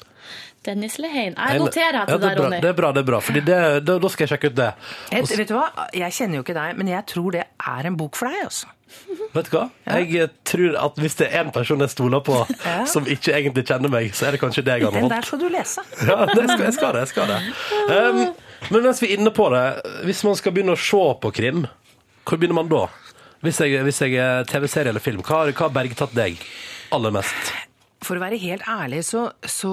Dennis Lehane. Jeg noterer Ja, det der, er bra, Ronny. Det er bra, det er bra, fordi det, da, da skal jeg sjekke ut det. Et, vet du hva? Jeg kjenner jo ikke deg, men jeg tror det er en bok for deg, altså. vet du hva? Jeg eh, tror at hvis det er en person jeg stoler på, Ja. som ikke egentlig kjenner meg, så er det kanskje deg, Den der skal du lese. Ja, det skal, jeg skal det. jeg skal det. Um, men mens vi er inne på det, hvis man skal begynne å se på krim, hvor begynner man da? Hvis jeg, hvis jeg er TV-serie eller film, hva har bergtatt deg aller mest? For å være helt ærlig, så, så,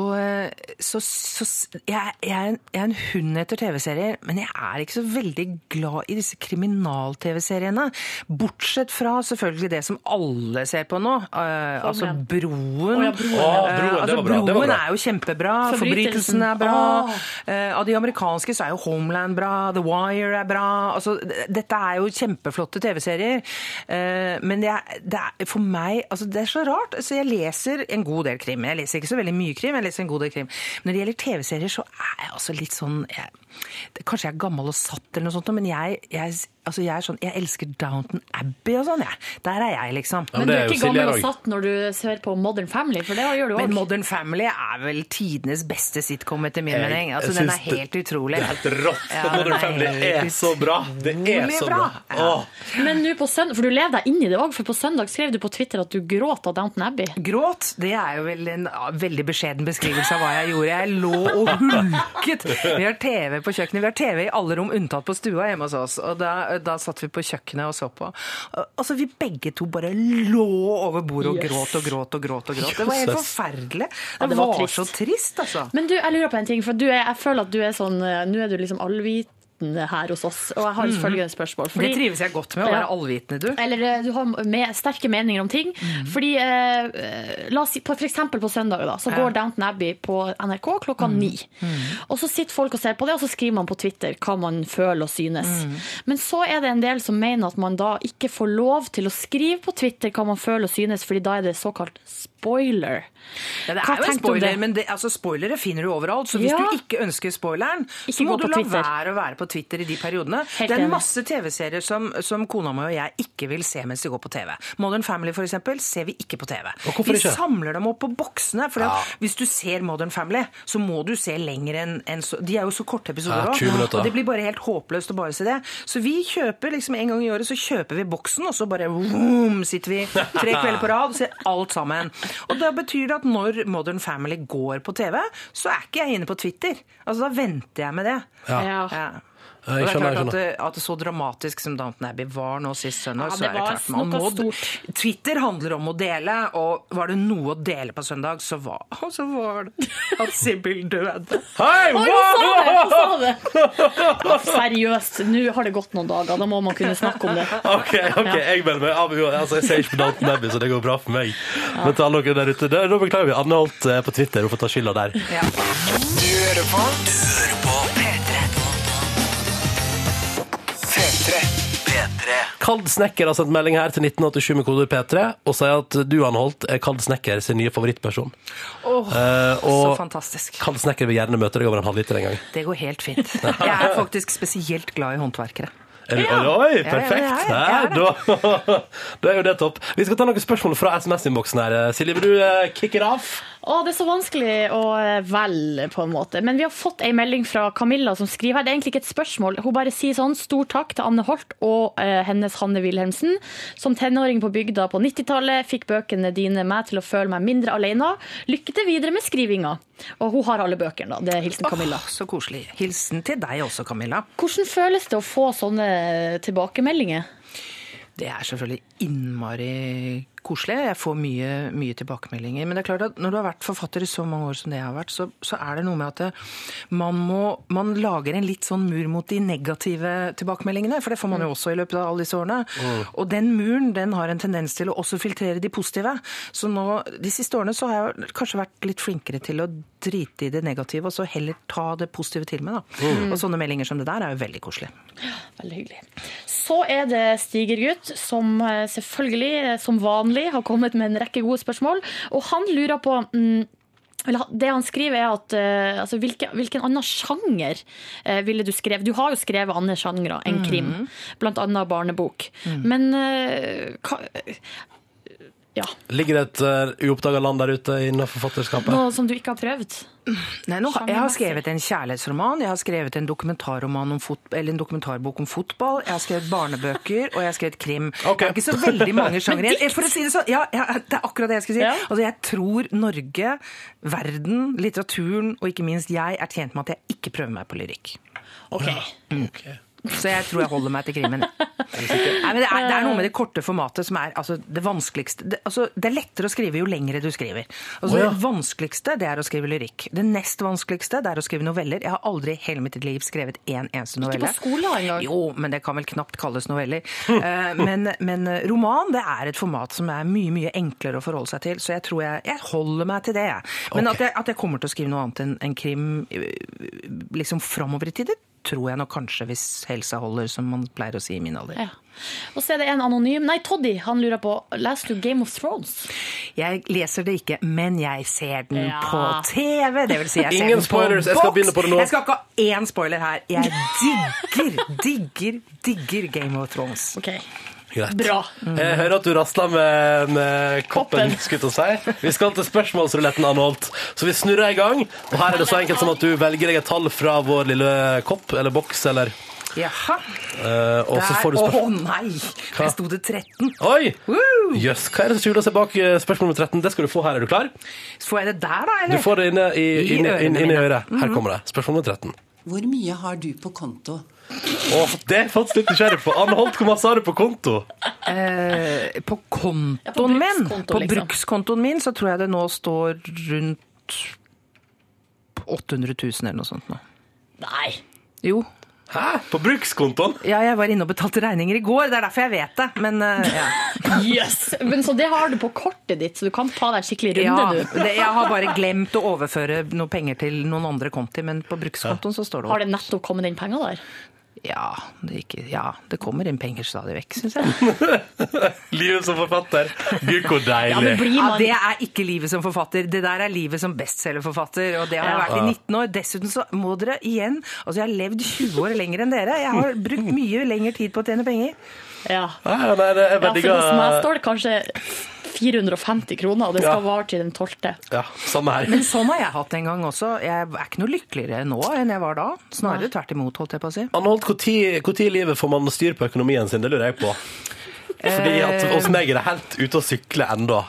så, så jeg, jeg, er en, jeg er en hund etter TV-serier, men jeg er ikke så veldig glad i disse kriminal-TV-seriene. Bortsett fra selvfølgelig det som alle ser på nå, Uh, altså igjen. Broen. Ja, Broen, ja. Broen, altså, var bra, det var Broen er jo kjempebra, Forbrytelsen. Forbrytelsen er bra. Eh, Av de amerikanske så er jo Homeland bra, The Wire er bra. Altså, dette er jo kjempeflotte TV-serier. Uh, Men det er, det er for meg altså Det er så rart. Så jeg leser en god del krim. Jeg leser ikke så veldig mye krim, jeg leser en god del krim. Når det gjelder TV-serier, så er jeg altså litt sånn jeg, Kanskje jeg er gammel og satt, eller noe sånt, men jeg, jeg, altså jeg er sånn Jeg elsker Downton Abbey og sånn, jeg. Der er jeg, liksom. Ja, Men men du er er ikke Silje gammel og satt når du ser på Modern Family, for det gjør du Men. Modern Family er vel tidenes beste sitcom, etter min Jeg- mening. Altså, den er helt utrolig. Det er helt rått. Ja, Modern er Family er så bra. Det er så bra. bra. Ja. Men nå på søndag, for du lever deg inn i det òg, for på søndag skrev du på Twitter at du gråt av Downton Abbey. Gråt, det er jo vel en veldig beskjeden beskrivelse av hva jeg gjorde. Jeg lå og hulket. Vi har TV på kjøkkenet. Vi har TV i alle rom unntatt på stua hjemme hos oss. Og da, da satt vi på kjøkkenet og så på. Altså, vi begge to bare lå over bordet og Yes. gråt og gråt og gråt. og gråt. Det var helt forferdelig. forferdelig. Ja, Det det var var trist. så trist, altså. Men du, jeg lurer på en ting, for du er, jeg føler at du er sånn eh, Nå er du liksom allvitende her hos oss, og jeg har et følgende spørsmål. Fordi, Det trives jeg godt med, å Ja. være allvitende, du. Eller eh, du har med, sterke meninger om ting. Fordi eh, La oss si på, for eksempel på søndag da, så Mhm. Ja. Mhm. går Downton Abbey på NRK klokka ni. Og så sitter folk og ser på det, og så skriver man på Twitter hva man føler og synes. Mhm. Men så er det en del som mener at man da ikke får lov til å skrive på Twitter hva man føler og synes, fordi da er det såkalt spoiler. Ja, det er jo en spoiler, det? men det, altså, spoilere finner du overalt. Så hvis Ja. du ikke ønsker spoileren, Ikke så må du la Twitter. være å være på Twitter i de periodene. Helt det er masse TV-serier som, som kona mi og jeg ikke vil se mens de går på TV. Modern Family eksempel, ser vi ikke på TV. Og vi ikke? samler dem opp på boksene. For hvis du ser Modern Family, så må du se lenger enn en, så De er jo så korte episoder Ja, også, 20 minutter. og det blir bare helt håpløst å bare se det. Så vi kjøper liksom en gang i året så kjøper vi boksen, og så bare vroom, sitter vi tre kvelder på rad og ser alt sammen. Og da betyr det at når Modern Family går på TV, så er ikke jeg inne på Twitter. Altså da venter jeg med det. Ja. Ja. Ja. Jeg det er skjønner, jeg klart at, det- at det så dramatisk som Downton Abbey var nå sist søndag, Ja, så er det klart man må stort. Twitter handler om å dele, og var det noe å dele på søndag, så var, så var det at Sibyl døde. Hei, Oi, wow! hun sa det! Hun sa det! Seriøst, nå har det gått noen dager. Da må man kunne snakke om det. Ok, ok, jeg melder meg av. Altså, jeg ser ikke på Downton Abbey, så det går bra for meg. Men til alle dere der ute, da beklager vi. Anne Holt er på Twitter, hun får ta skylda der. Ja. Du hører på Du hører på P3 Kald Snekker har sendt melding her til 1987 med kode P3 og sier at du, Anne Holt, er Kald Snekker sin nye favorittperson. Åh, Eh, så fantastisk. Kald Snekker vil gjerne møte deg over en halvliter en gang. Det går helt fint. Jeg er faktisk spesielt glad i håndverkere. Er du, Ja. Oi, perfekt! ja, ja, da, da er jo det topp. Vi skal ta noen spørsmål fra SMS-innboksen her. Silje, vil du eh, kick it off? Å, det er så vanskelig å eh, velge, på en måte. Men vi har fått ei melding fra Camilla som skriver her. Det er egentlig ikke et spørsmål. Hun bare sier sånn Stor takk til Anne Holt og eh, hennes Hanne Wilhelmsen. Som tenåring på bygda på 90-tallet fikk bøkene dine meg til å føle meg mindre alene. Lykke til videre med skrivinga. Og hun har alle bøkene, da. Det er hilsen Camilla. Oh, så koselig. Hilsen til deg også, Camilla. Hvordan føles det å få sånne tilbakemeldinger? Det er selvfølgelig innmari koselig. Jeg får mye, mye tilbakemeldinger. Men det er klart at når du har vært forfatter i så mange år som det jeg har vært, så, så er det noe med at det, man, må, man lager en litt sånn mur mot de negative tilbakemeldingene. For det får man jo også i løpet av alle disse årene. Og den muren den har en tendens til å også filtrere de positive. Så nå, de siste årene så har jeg kanskje vært litt flinkere til å drite i det negative, og så heller ta det positive til meg. da. Og sånne meldinger som det der er jo veldig koselig. Veldig hyggelig. Så er det Stigergutt, som eh, selvfølgelig, eh, som vanlig, har kommet med en rekke gode spørsmål. Og han lurer på mm, det han skriver er at eh, altså, hvilken, hvilken annen sjanger eh, ville du skrevet? Du har jo skrevet andre sjangre enn krim, blant annet barnebok. Men eh, hva, ja, Ligger det et uh, uoppdaga land der ute innenfor forfatterskapet? noe som du ikke har prøvd? Nei, nå, jeg har skrevet en kjærlighetsroman, jeg har skrevet en om fot, eller en dokumentarbok om fotball, jeg har skrevet barnebøker, og jeg har skrevet krim. Okay. Det er ikke så veldig mange sjangre igjen. For å si det sånn, ja, ja, det er akkurat det jeg skulle si. Ja. Altså, jeg tror Norge, verden, litteraturen og ikke minst jeg er tjent med at jeg ikke prøver meg på lyrikk. Ok. Ok. Så jeg tror jeg holder meg til krimmen. Nei, men det, er, det er noe med det korte formatet som er altså, det vanskeligste. Det, altså, det er lettere å skrive jo lengre du skriver. Altså, oh, ja. Det vanskeligste det er å skrive lyrikk. Det nest vanskeligste det er å skrive noveller. Jeg har aldri i hele mitt liv skrevet én eneste novelle. Ikke på skolen engang? Jo, men det kan vel knapt kalles noveller. Eh, men, men roman det er et format som er mye mye enklere å forholde seg til, så jeg tror jeg, jeg holder meg til det. Men okay. at, jeg, at jeg kommer til å skrive noe annet enn en krim eh, liksom framover i tid, det tror jeg nok kanskje hvis helsa holder, som man pleier å si i min alder. Ja. Og så er det en anonym Nei, Toddy, han lurer på leser du Game of Thrones? Jeg leser det ikke, men jeg ser den Ja. på TV. Det vil si, jeg ser Ingen den på spoilers, jeg skal begynne på det nå. Jeg skal ikke ha én spoiler her. Jeg digger, digger, digger Game of Thrones. Ok, Greit. bra. Jeg hører at du rasler med, med koppen, Koppen. skulle til å si. Vi skal til spørsmålsruletten, Anholt. Så vi snurrer i gang. Og her er det så enkelt som at du velger deg et tall fra vår lille kopp eller boks, eller Jaha. Uh, Og så får du Å oh, nei! Hva? Der sto det 13. Oi! Jøss, yes. hva er det som skjuler seg bak eh, spørsmål nummer 13? Det skal du få her. Er du klar? Så Får jeg det der, da? Du får det inne i, I inne, ørene inn, inn i øret. Her kommer det. Spørsmål nummer 13. Hvor mye har du på konto? Åh, det er faktisk litt nysgjerrig på. Anne Holt, hvor masse har du på konto? Eh, på kontoen Ja, på min Liksom. På brukskontoen min så tror jeg det nå står rundt 800 000 eller noe sånt nå. Nei. Jo. Hæ? På brukskontoen? Ja, jeg var inne og betalte regninger i går. Det er derfor jeg vet det. Men uh, ja. Yes. Men Så det har du på kortet ditt, så du kan ta deg en skikkelig runde, ja du. det, jeg har bare glemt å overføre noe penger til noen andre konti, men på brukskontoen så står det Har det nettopp kommet inn penger der? Ja, det, ikke, ja, det kommer inn penger stadig vekk, syns jeg. Livet som forfatter. Gud, hvor deilig. Ja, man Det er ikke livet som forfatter. Det der er livet som bestselgerforfatter. Og det har jeg vært i 19 år. Dessuten så må dere igjen Altså, jeg har levd 20 år lenger enn dere. Jeg har brukt mye lengre tid på å tjene penger. Ja. Nei, nei, det er ja, for hos meg står det kanskje 450 kroner, og det skal Ja. vare til den 12. Ja, samme her. Men sånn har jeg hatt en gang også. Jeg er ikke noe lykkeligere nå enn jeg var da. Snarere tvert imot, holdt jeg på å si. Anne Holt, når i livet får man styr på økonomien sin? Det lurer jeg på. Fordi at Eh. hos meg er det helt ute å sykle ennå.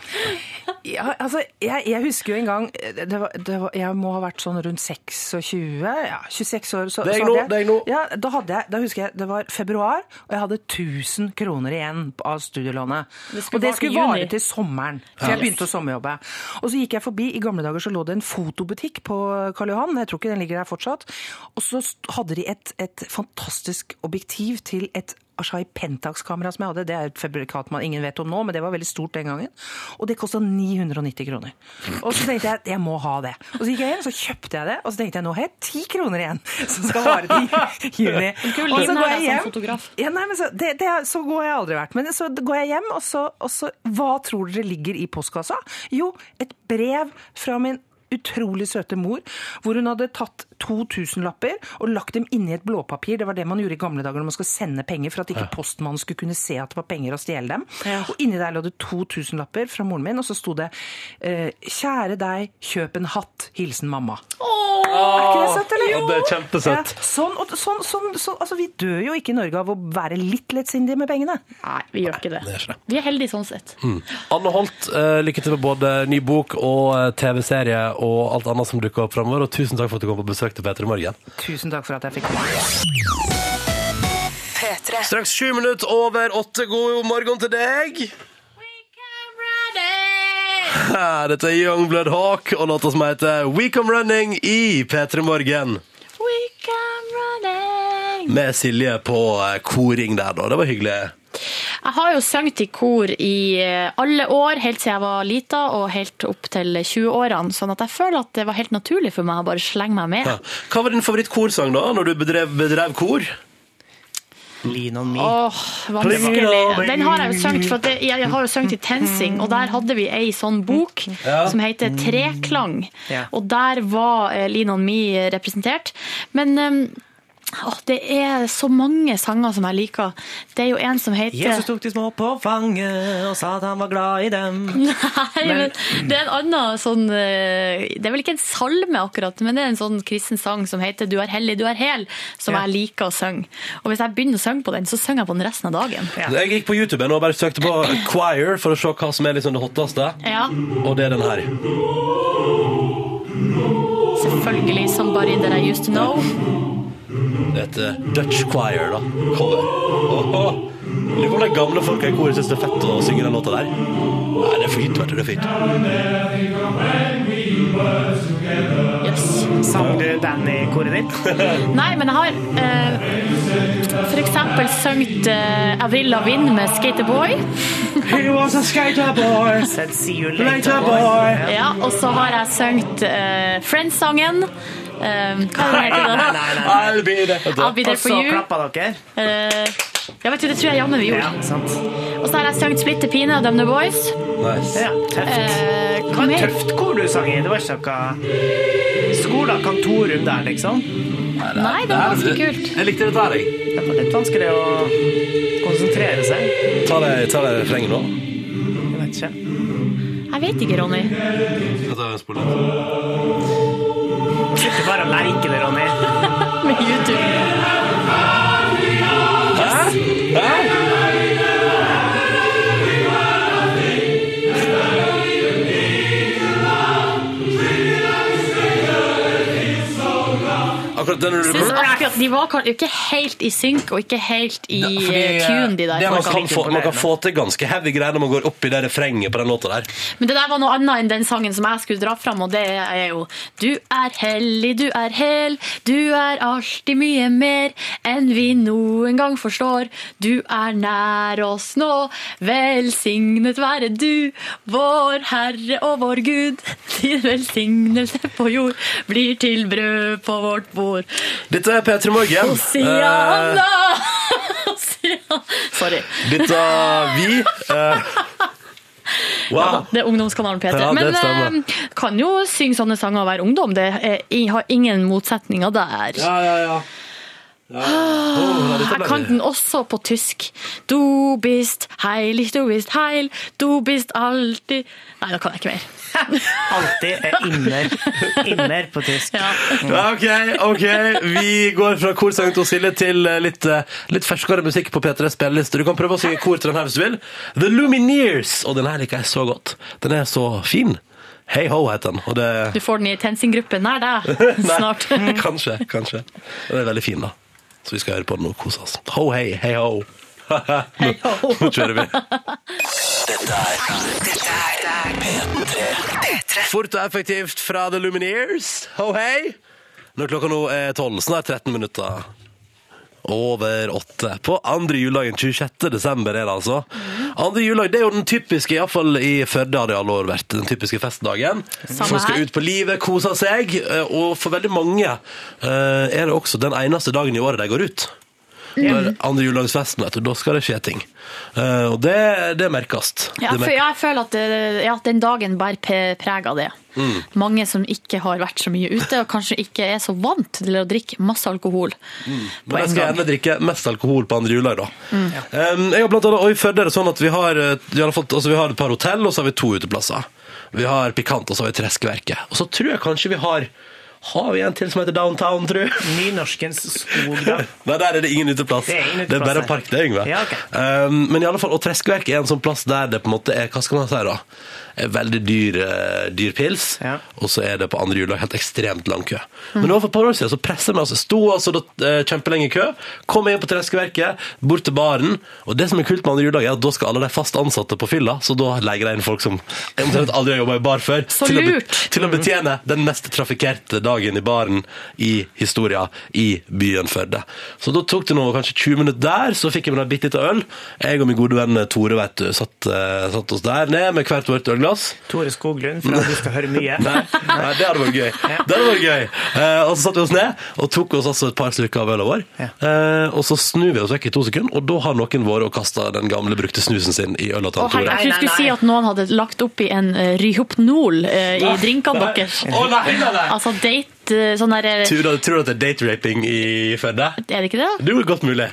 Ja, altså, jeg, jeg husker jo en gang det var, det var, Jeg må ha vært sånn rundt 26, ja, 26 år. Så, Det er jeg nå, hadde det er jeg nå. Ja, da, hadde jeg, da husker jeg det var februar, og jeg hadde 1000 kroner igjen av studielånet. Det og det skulle vare juni. til sommeren, for jeg begynte å sommerjobbe. Og så gikk jeg forbi, i gamle dager så lå det en fotobutikk på Karl Johan, jeg tror ikke den ligger der fortsatt, og så hadde de et, et fantastisk objektiv til et Ashai Pentax-kamera som jeg hadde. Det er et fabrikat man ingen vet om nå, men det var veldig stort den gangen. Og det kosta 990 kroner. Og så tenkte jeg at jeg må ha det. Og så gikk jeg hjem, så kjøpte jeg det, og så tenkte jeg nå har jeg 10 kroner igjen som skal vare til juni. Og så går jeg som hjem. Ja, nei, men så, det, det, så går jeg aldri vært. Men så går jeg hjem, og så, og så Hva tror dere ligger i postkassa? Jo, et brev fra min utrolig søte mor, hvor hun hadde tatt to tusenlapper og lagt dem inni et blåpapir. Det var det man gjorde i gamle dager når man skulle sende penger, for at ikke postmannen skulle kunne se at det var penger og stjele dem. Og inni der lå det to tusenlapper fra moren min, og så sto det eh, 'Kjære deg, kjøp en hatt. Hilsen mamma'. Åh, Er ikke det søtt, eller? Jo. det er kjempesøtt. Ja, sånn, sånn, sånn, sånn, altså, vi dør jo ikke i Norge av å være litt lettsindige med pengene. Nei, vi gjør ikke det. det ikke det. Vi er heldige sånn sett. Anne Holt, eh, lykke til med både ny bok og eh, TV-serie og alt annet som dukker opp framover. Og tusen takk for at du kom på besøk til Petre morgen. Tusen takk for at jeg fikk komme. P3. Straks sju minutter over åtte. God morgen til deg. Dette er Youngblood Hawk og låta som heter We Come Running i P3 Morgen. We come running. Med Silje på eh, koring der, da. Det var hyggelig. Jeg har jo sunget i kor i eh, alle år, helt siden jeg var lita og helt opp til 20-årene. Sånn at jeg føler at det var helt naturlig for meg å bare slenge meg med. Ja. Hva var din favorittkorsang da, når du bedrev, bedrev kor? Lean on me. Åh, vanskelig. Den har jeg jo sunget, for jeg har jo sunget i TenSing, og der hadde vi ei sånn bok som heter Treklang. Ja. Og der var eh, Lean On Me representert. Men åh, det er så mange sanger som jeg liker. Det er jo en som heter Jesus tok de små på fanget og sa at han var glad i dem. Nei, men det er en annen sånn eh, Det er vel ikke en salme akkurat, men det er en sånn kristen sang som heter Du er hellig, du er hel, som Ja. jeg liker å synge. Og hvis jeg begynner å synge på den, så synger jeg på den resten av dagen. Ja. Jeg gikk på YouTube og bare søkte på Choir for å se hva som er liksom det hotteste. Ja, Og det er den her. selvfølgelig 'Somebody That I Used To Know'. Det heter Dutch Choir, da. Cover. Lurer på om de gamle folka i koret syns det er fett å synge den låta der. Nei, det er fint, vet du. Det er fint. Yes. Sang du den i koret ditt? Nei, men jeg har eh, for eksempel sunget eh, Avril Lavigne med 'Skater Boy'. He was a skater boy. Said see you later, boy. Ja, og så har jeg sunget eh, Friends-sangen. Eh, hva heter det? Nei, nei. I'll be there. I'll be there Og så klappa dere. Uh, ja, vet du, det tror jeg jammen vi gjorde. Ja, sant. Og så har jeg sunget 'Splitter pine' av Them The Boys. Nice. Ja, tøft. Eh, Det hva var mer? tøft kor du sang i. Det var ikke noe skole og kontorrom der, liksom. Nei, det var ganske kult. Jeg likte dette her, jeg. Det var litt vanskelig å konsentrere seg. Ta det, ta det refrenget nå. Jeg vet ikke. Jeg vet ikke, Ronny. Jeg tar en spole. Sitter bare og leker det, Ronny. Med YouTube. Akkurat den du synes akkurat De var ikke helt i synk og ikke helt i Fordi, eh, tune, de der det man, kan få, man kan få til ganske heavy greier når man går opp i det refrenget på den låta der. Men det der var noe annet enn den sangen som jeg skulle dra fram, og det er jo Du er hellig, du er hel, du er alltid mye mer enn vi noen gang forstår. Du er nær oss nå, velsignet være du, vår Herre og vår Gud. Din velsignelse på jord blir til brød på vårt bord. Dette er P3 Morgen. Hosianna! Hosianna. Sorry. Eh, dette vi eh, Wow. Det er ungdomskanalen P3. Ja, Men eh, kan jo synge sånne sanger og være ungdom. Det er, har ingen motsetninger der. Ja, ja, ja. ja. Oh, Jeg kan den også på tysk. Du bist heilig, du bist heil, du bist alltid Nei, da kan jeg ikke mer. Alltid er inner, inner på tysk. Ja. Ja, Ok, ok. Vi går fra korsang til Silje til eh, litt, eh, litt ferskere musikk på P3 spilleliste. Du kan prøve å synge kor til den her hvis du vil. The Lumineers. Og den her liker jeg så godt. Den er så fin. Hei ho heter den. Og det Du får den i TenSing-gruppen nær deg snart. Kanskje, kanskje. Den er veldig fin, da. Så vi skal høre på den og kose oss. Ho hei, hei ho. Hei. Nå kjører vi. Dette er P3. Fort og effektivt fra The Lumineers. Ho hei. Når klokka nå er tolv, snart 13 minutter over åtte. På andre juledagen, 26. desember er det altså. Andre juledag, det er jo den typiske, iallfall i Førde har det i alle år vært, den typiske festdagen. Folk skal ut på livet, kose seg, eh, og for veldig mange eh, er det også den eneste dagen i året de går ut. Når andre juledagsfesten, vet du, da skal det skje ting. Uh, og det, det merkes. Ja, Det merkes. jeg føler at det, ja, den dagen bærer preg av det. Mm. Mange som ikke har vært så mye ute, og kanskje ikke er så vant til å drikke masse alkohol Men jeg skal gjerne drikke mest alkohol på andre juledag, da. Um, jeg har blant annet, og I Førde er det sånn at vi har, eh, vi, har fått, altså vi har et par hotell, og så har vi to uteplasser. Vi har Pikant, og så har vi Treskeverket. Og så tror jeg kanskje vi har Har vi en til som heter Downtown, tror jeg? Nynorskens skog, da. Nei, der er det ingen uteplass. Det er ingen Det er bare en park, det, Yngve. Ja, okay. um, men i alle fall, og Treskeverket er en sånn plass der det på en måte er Hva skal man si, da? Er veldig dyr, eh, dyr pils, Ja. og så er det på andre juledag helt ekstremt lang kø. Men nå for et par år siden så pressa vi oss. sto altså da, eh, kjempelenge i kø, kom inn på Treskeverket, bort til baren, og det som er kult med andre juledag, er at da skal alle de fast ansatte på fylla, så da legger de inn folk som omtrent aldri har jobba i bar før, Så til, å, til å betjene den mest trafikkerte dagen i baren i historia i byen Førde. Så da tok det nå kanskje 20 minutter der, så fikk jeg meg en bitte liten øl. Jeg og min gode venn Tore vet du, satt, eh, satt oss der ned med hvert vårt ølglass. Tore Skoglund, for at du skal høre mye. Nei, nei, det hadde vært gøy. Det hadde vært gøy. Eh, og så satte vi oss ned og tok oss altså et par slurker av øla vår. Ja. Eh, og så snur vi oss vekk i to sekunder, og da har noen vært og kasta den gamle brukte snusen sin i øla til Tore. jeg skulle si at noen hadde lagt opp i en uh, Ryhopnol uh, i drinkene deres. Å nei, nei, nei! Altså date sånn der eh, Tror du, tror du at det er date-raping i Førde? Er det ikke det? Det er godt mulig.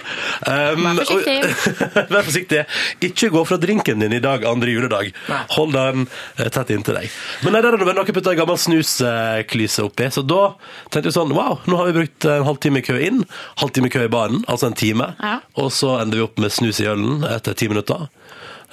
Um, Vær forsiktig. og- Vær forsiktig. Ikke gå fra drinken din i dag, andre juledag. Hold den eh, tett inntil deg. Men nei, der er det bare noen putta gammel snusklyse oppi, så da tenkte vi sånn Wow, nå har vi brukt en halvtime i kø inn, halvtime i kø i baren, altså en time, Ja. og så ender vi opp med snus i ølen etter ti minutter.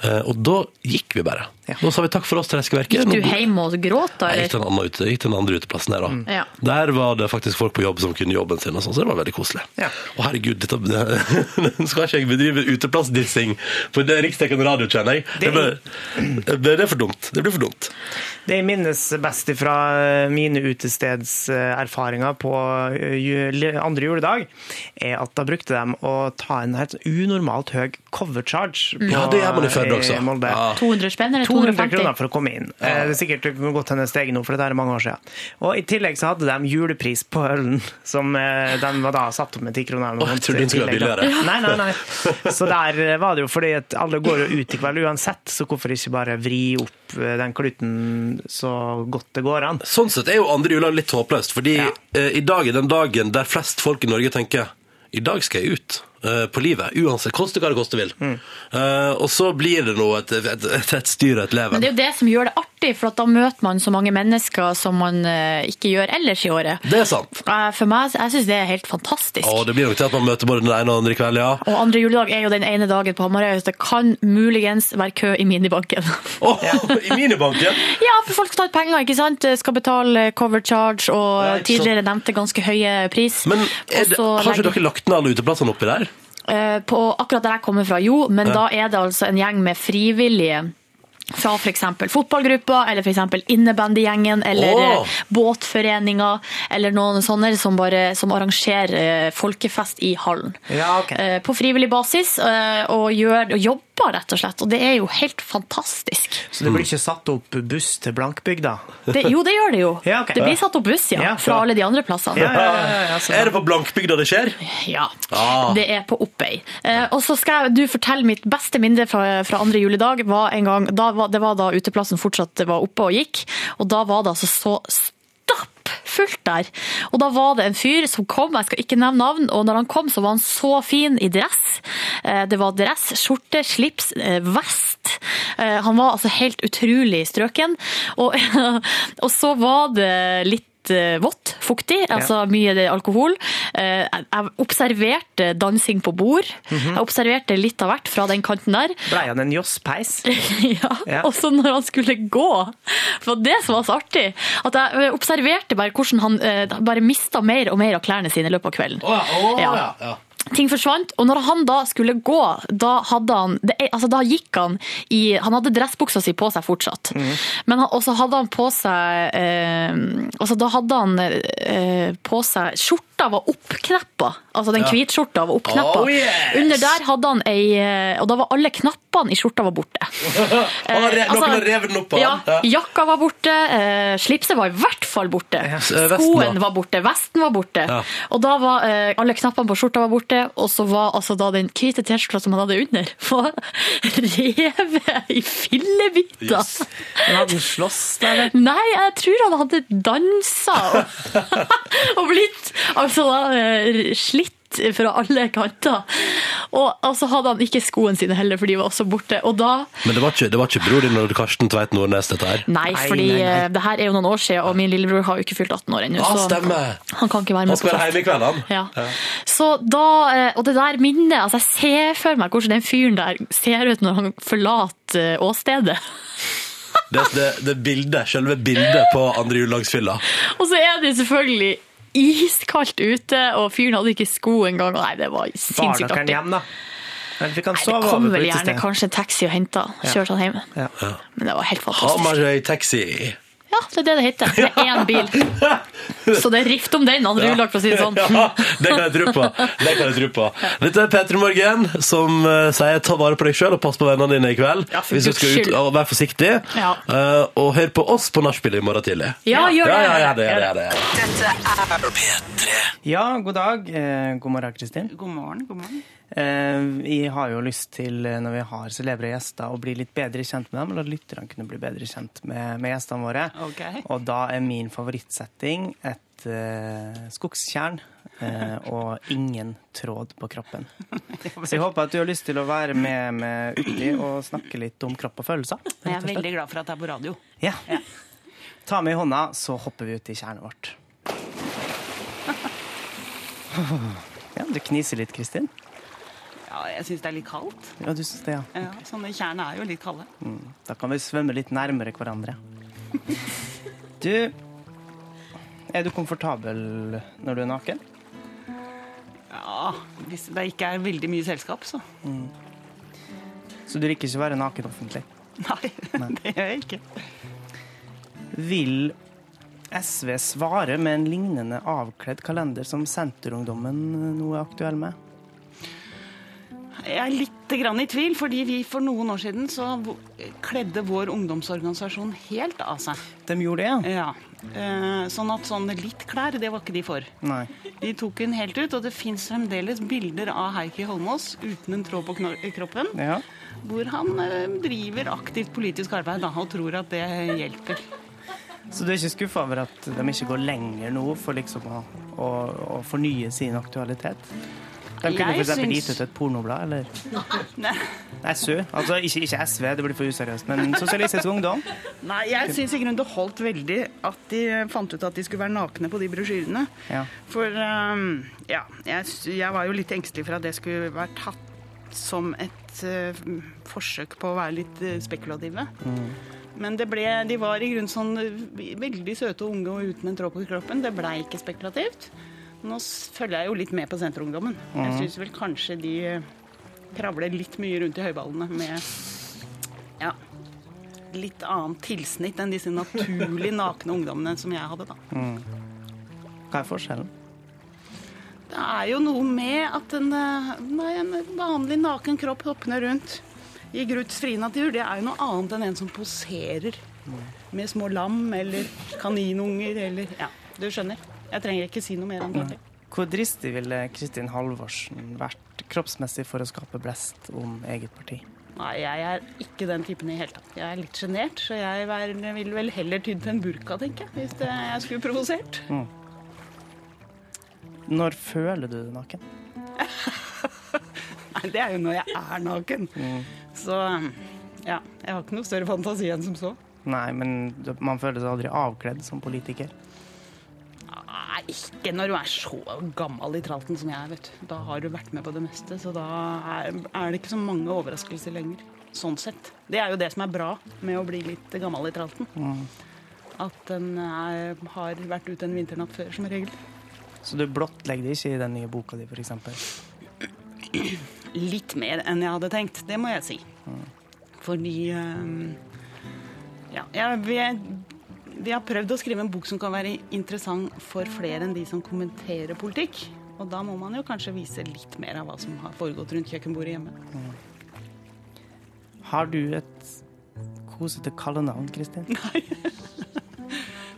Eh, og da gikk vi bare. Da sa vi takk for oss til Reskeverket. Gikk du hjem og gråt da? Jeg gikk til den andre, ute, gikk til den andre uteplassen der, da. Ja. Der var det faktisk folk på jobb som kunne jobben sin, og sånn, så det var veldig koselig. Ja. Å herregud, dette, det, skal ikke jeg bedrive uteplassdissing på det riksdekkende radio, kjenner jeg. Det, Det- ble, det, det er for dumt. Det blir for dumt. Det jeg minnes best fra mine utestedserfaringer på eh, ju- andre juledag, er at da brukte de å ta en helt unormalt høy cover charge på, Ja, det gjør man i Førde også. Molde. Ja. 200 spenn eller 200 250? kroner for å komme inn. Ja. Det er sikkert godt hende steg nå, for det er mange år siden. Og I tillegg så hadde de julepris på ølen, som eh, de var da satt opp med 10 kroner. eller noe jeg trodde den skulle være billigere. Nei, nei, nei. Så der eh, var det jo fordi at alle går jo ut i kveld uansett, så hvorfor ikke bare vri opp eh, den kluten så godt det går an? Sånn sett er jo andre juledag litt håpløst, fordi Ja. eh, i dag er den dagen der flest folk i Norge tenker i dag skal jeg ut eh, på livet, uansett, koste hva det koste vil. Mm. Uh, og så blir det noe, et, et, et, et styr og et leven. Men det er jo det som gjør det artig, for at da møter man så mange mennesker som man uh, ikke gjør ellers i året. Det er sant. Uh, For meg, jeg syns det er helt fantastisk. Og det blir nok til at man møter både den ene og den andre kveld, ja. Og andre juledag er jo den ene dagen på Hamarøy, så det kan muligens være kø i minibanken. Åh, I minibanken! ja, for folk skal ta ut penger, ikke sant? Skal betale cover charge og Ja, tidligere nevnte ganske høye pris. Men er det, har ikke legger- dere lagt ned alle uteplassene oppi der? Eh, På akkurat der jeg kommer fra, jo, men da er det altså en gjeng med frivillige fra f.eks. fotballgrupper, eller f.eks. innebandygjengen, eller oh. eh, båtforeninger, eller noen sånne som, bare, som arrangerer eh, folkefest i hallen. Ja, ok. Eh, På frivillig basis, og, gjør, og jobber rett og slett. Og det er jo helt fantastisk. Så det blir ikke satt opp buss til Blankbygda? Det, jo, det gjør det jo. Ja, okay. Det blir satt opp buss, ja, Ja, fra alle de andre plassene. Ja, ja, ja, ja, så Er det på Blankbygda det skjer? Ja, Ah. det er på Oppøy. Eh, og så skal jeg, du fortelle mitt beste minne fra, fra andre juledag. Var en gang, da var, det var da uteplassen fortsatt var oppe og gikk, og da var det altså så stappfullt der. Og da var det en fyr som kom, jeg skal ikke nevne navn, og når han kom så var han så fin i dress. Eh, det var dress, skjorte, slips, eh, vest. Eh, han var altså helt utrolig strøken. Og, og så var det litt eh, vått, fuktig, altså mye alkohol. Eh, Jeg observerte dansing på bord. Jeg observerte litt av hvert fra den kanten der. Blei han en josspeis? Ja, Ja. Og så når han skulle gå, for det som var så artig, at jeg eh, observerte bare hvordan han bare mista mer og mer av klærne sine i løpet av kvelden. Ja. Ting forsvant, og når han da skulle gå, da hadde han det, altså da gikk han i Han hadde dressbuksa si på seg fortsatt, men han, også hadde han på seg eh, altså Da hadde han eh, på seg Skjorta var oppkneppa, altså den hvitskjorta var oppkneppa. Oh, yes! Under der hadde han ei eh, Og da var alle knappene i skjorta var borte. Re- altså, noen har revet den opp på ja, han. Ja. Jakka var borte, eh, slipset var i hvert fall borte. Yes, Skoen var borte, vesten var borte. Ja. Og da var eh, alle knappene på skjorta var borte, borte, og så var altså da den hvite T-skjorta som han hadde under, var revet i fillebiter. Yes. Men hadde han slåss, der? eller? Nei, jeg tror han hadde dansa og, og blitt altså da, eh, fra alle kanter. Og altså hadde han ikke skoene sine heller, for de var også borte. Og da Men det var ikke, det var ikke bror din og Karsten Tveit Nordnes, dette her? Nei, fordi nei, nei. nei. det her er jo noen år siden, og min lillebror har jo ikke fylt 18 år ennå. Ah, stemmer. Han kan ikke være med på skal være hjemme i kveld, han. Ja. Så da, eh, og det der minnet, altså jeg ser for meg hvordan den fyren der ser ut når han forlater eh, åstedet. Det, det, det bildet, selve bildet på andre juledagsfylla. Og så er det selvfølgelig iskaldt ute, og fyren hadde ikke sko engang. Nei, det var Bar sinnssykt artig. hjem, da? Eller fikk han Nei, det sove kom vel gjerne kanskje en taxi og henta, kjørte han hjem. Ja. Men det var helt fantastisk. Hamarøy taxi. Ja, det er det det heter. Det er én bil. Så det er rift om den, han juledag, for å si det sånn. Ja, det kan jeg tro på. Det kan jeg tro på. Dette er P3 Morgen, som eh, sier ta vare på deg sjøl og pass på vennene dine i kveld. Ja, for hvis du skal ut og være forsiktig. Ja. Eh, og hør på oss på nachspielet i morgen tidlig. Ja, gjør det. Ja, ja, ja, det er det. er. P3 Ja, god dag. Eh, god morgen, Kristin. God morgen, god morgen. Eh, vi har jo lyst til, eh, når vi har celebre gjester, å bli litt bedre kjent med dem, eller at lytterne kunne bli bedre kjent med, med gjestene våre. Okay. Og da er min favorittsetting et uh, skogstjern uh, og ingen tråd på kroppen. Så jeg håper at du har lyst til å være med, med uti og snakke litt om kropp og følelser. Jeg er veldig glad for at det er på radio. Ja. Ta meg i hånda, så hopper vi ut i tjernet vårt. Ja, du kniser litt, Kristin. Ja, jeg syns det er litt kaldt. Ja, du synes det, ja. Ja, sånne tjern er jo litt kalde. Da kan vi svømme litt nærmere hverandre. Du, er du komfortabel når du er naken? Ja, Hvis det ikke er veldig mye selskap, så Så du liker ikke å være naken offentlig? nei. Det gjør jeg ikke. Vil SV svare med en lignende avkledd kalender som Senterungdommen nå er aktuell med? Jeg er litt grann i tvil, fordi vi for noen år siden så kledde vår ungdomsorganisasjon helt av seg. De gjorde det, ja? Ja. Eh, Sånn at sånne litt klær, det var ikke de for. Nei. De tok den helt ut, og det fins fremdeles bilder av Heikki Holmås uten en tråd på kroppen, Ja. hvor han eh, driver aktivt politisk arbeid da, og tror at det hjelper. Så du er ikke skuffa over at de ikke går lenger nå for liksom å, å, å fornye sin aktualitet? De kunne f.eks. syns- gitt ut et pornoblad, eller Nei. SU? Altså ikke, ikke SV, det blir for useriøst, men Sosialistisk Ungdom? Nei, jeg syns i grunnen det holdt veldig at de fant ut at de skulle være nakne på de brosjyrene. Ja. For um, ja, jeg, jeg var jo litt engstelig for at det skulle være tatt som et uh, forsøk på å være litt eh, spekulative. Men det ble, de var i grunnen sånn eh, veldig søte og unge og uten en tråd på kroppen. Det blei ikke spekulativt. Nå følger jeg jo litt med på Senterungdommen. Jeg syns vel kanskje de eh, kravler litt mye rundt i høyballene med ja, litt annet tilsnitt enn disse naturlig nakne ungdommene som jeg hadde, da. Hva er forskjellen? Det er jo noe med at en, eh, nei, en vanlig naken kropp hoppende rundt i gruts frie natur, det er jo noe annet enn en som poserer med små lam eller kaninunger eller Ja, du skjønner. Jeg trenger ikke si noe mer om det. Hvor dristig ville Kristin Halvorsen vært kroppsmessig for å skape blest om eget parti? Nei, jeg er ikke den typen i hele tatt. Jeg er litt sjenert, så jeg vil vel heller tydd til en burka, tenker jeg, hvis jeg skulle provosert. Når føler du deg naken? Nei, det er jo når jeg er naken. Så ja, jeg har ikke noe større fantasi enn som så. Nei, men man føler seg aldri avkledd som politiker. Nei, ikke når du er så gammel i tralten som jeg er, vet du. Da har du vært med på det meste, så da er, er det ikke så mange overraskelser lenger. Sånn sett. Det er jo det som er bra med å bli litt gammel i tralten. At en er, har vært ute en vinternatt før, som regel. Så du blottlegger det ikke i den nye boka di, f.eks.? Litt mer enn jeg hadde tenkt, det må jeg si. Fordi um, Ja, jeg, vi, vi har prøvd å skrive en bok som kan være interessant for flere enn de som kommenterer politikk. Og da må man jo kanskje vise litt mer av hva som har foregått rundt kjøkkenbordet hjemme. Har du et kosete kallenavn, Kristin? Nei.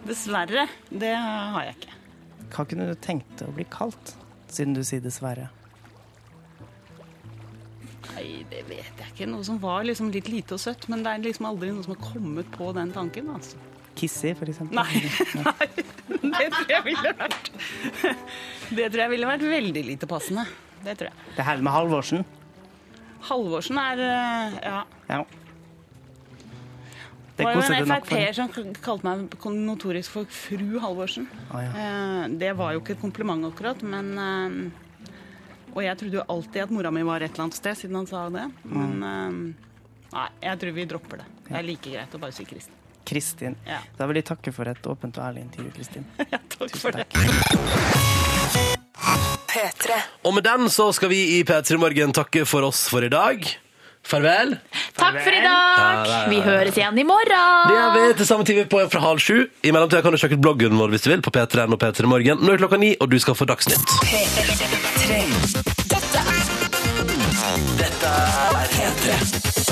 Dessverre. Det har jeg ikke. Hva kunne du tenkt deg å bli kalt, siden du sier dessverre? Nei, det vet jeg ikke. Noe som var liksom litt lite og søtt. Men det er liksom aldri noe som har kommet på den tanken. altså. Kissy, eksempel. Nei, nei. Det tror jeg ville vært Det tror jeg ville vært veldig lite passende. Det tror jeg. Det her med Halvorsen. Halvorsen er eh, Ja. Ja. Det Det var jo en Frp-er som kalte meg notorisk for fru Halvorsen. Å, ja. Eh, Det var jo ikke et kompliment akkurat, men eh, Og jeg trodde jo alltid at mora mi var et eller annet sted, siden han sa det. Men mm. nei, jeg tror vi dropper det. Det er like greit å bare si Kristin. Kristin. Ja. Da vil jeg takke for et åpent og ærlig intervju, Kristin. Takk for takk. det. Petre. Og med den så skal vi i P3 Morgen takke for oss for i dag. Farvel. Takk for i dag. Vi høres igjen i morgen. Det gjør vi til samme tid på fra halv sju. I mellomtida kan du sjekke ut bloggen vår hvis du vil på P3 N og P3 Morgen. Nå er klokka ni, og du skal få Dagsnytt. P3. Dette er Dette er P3.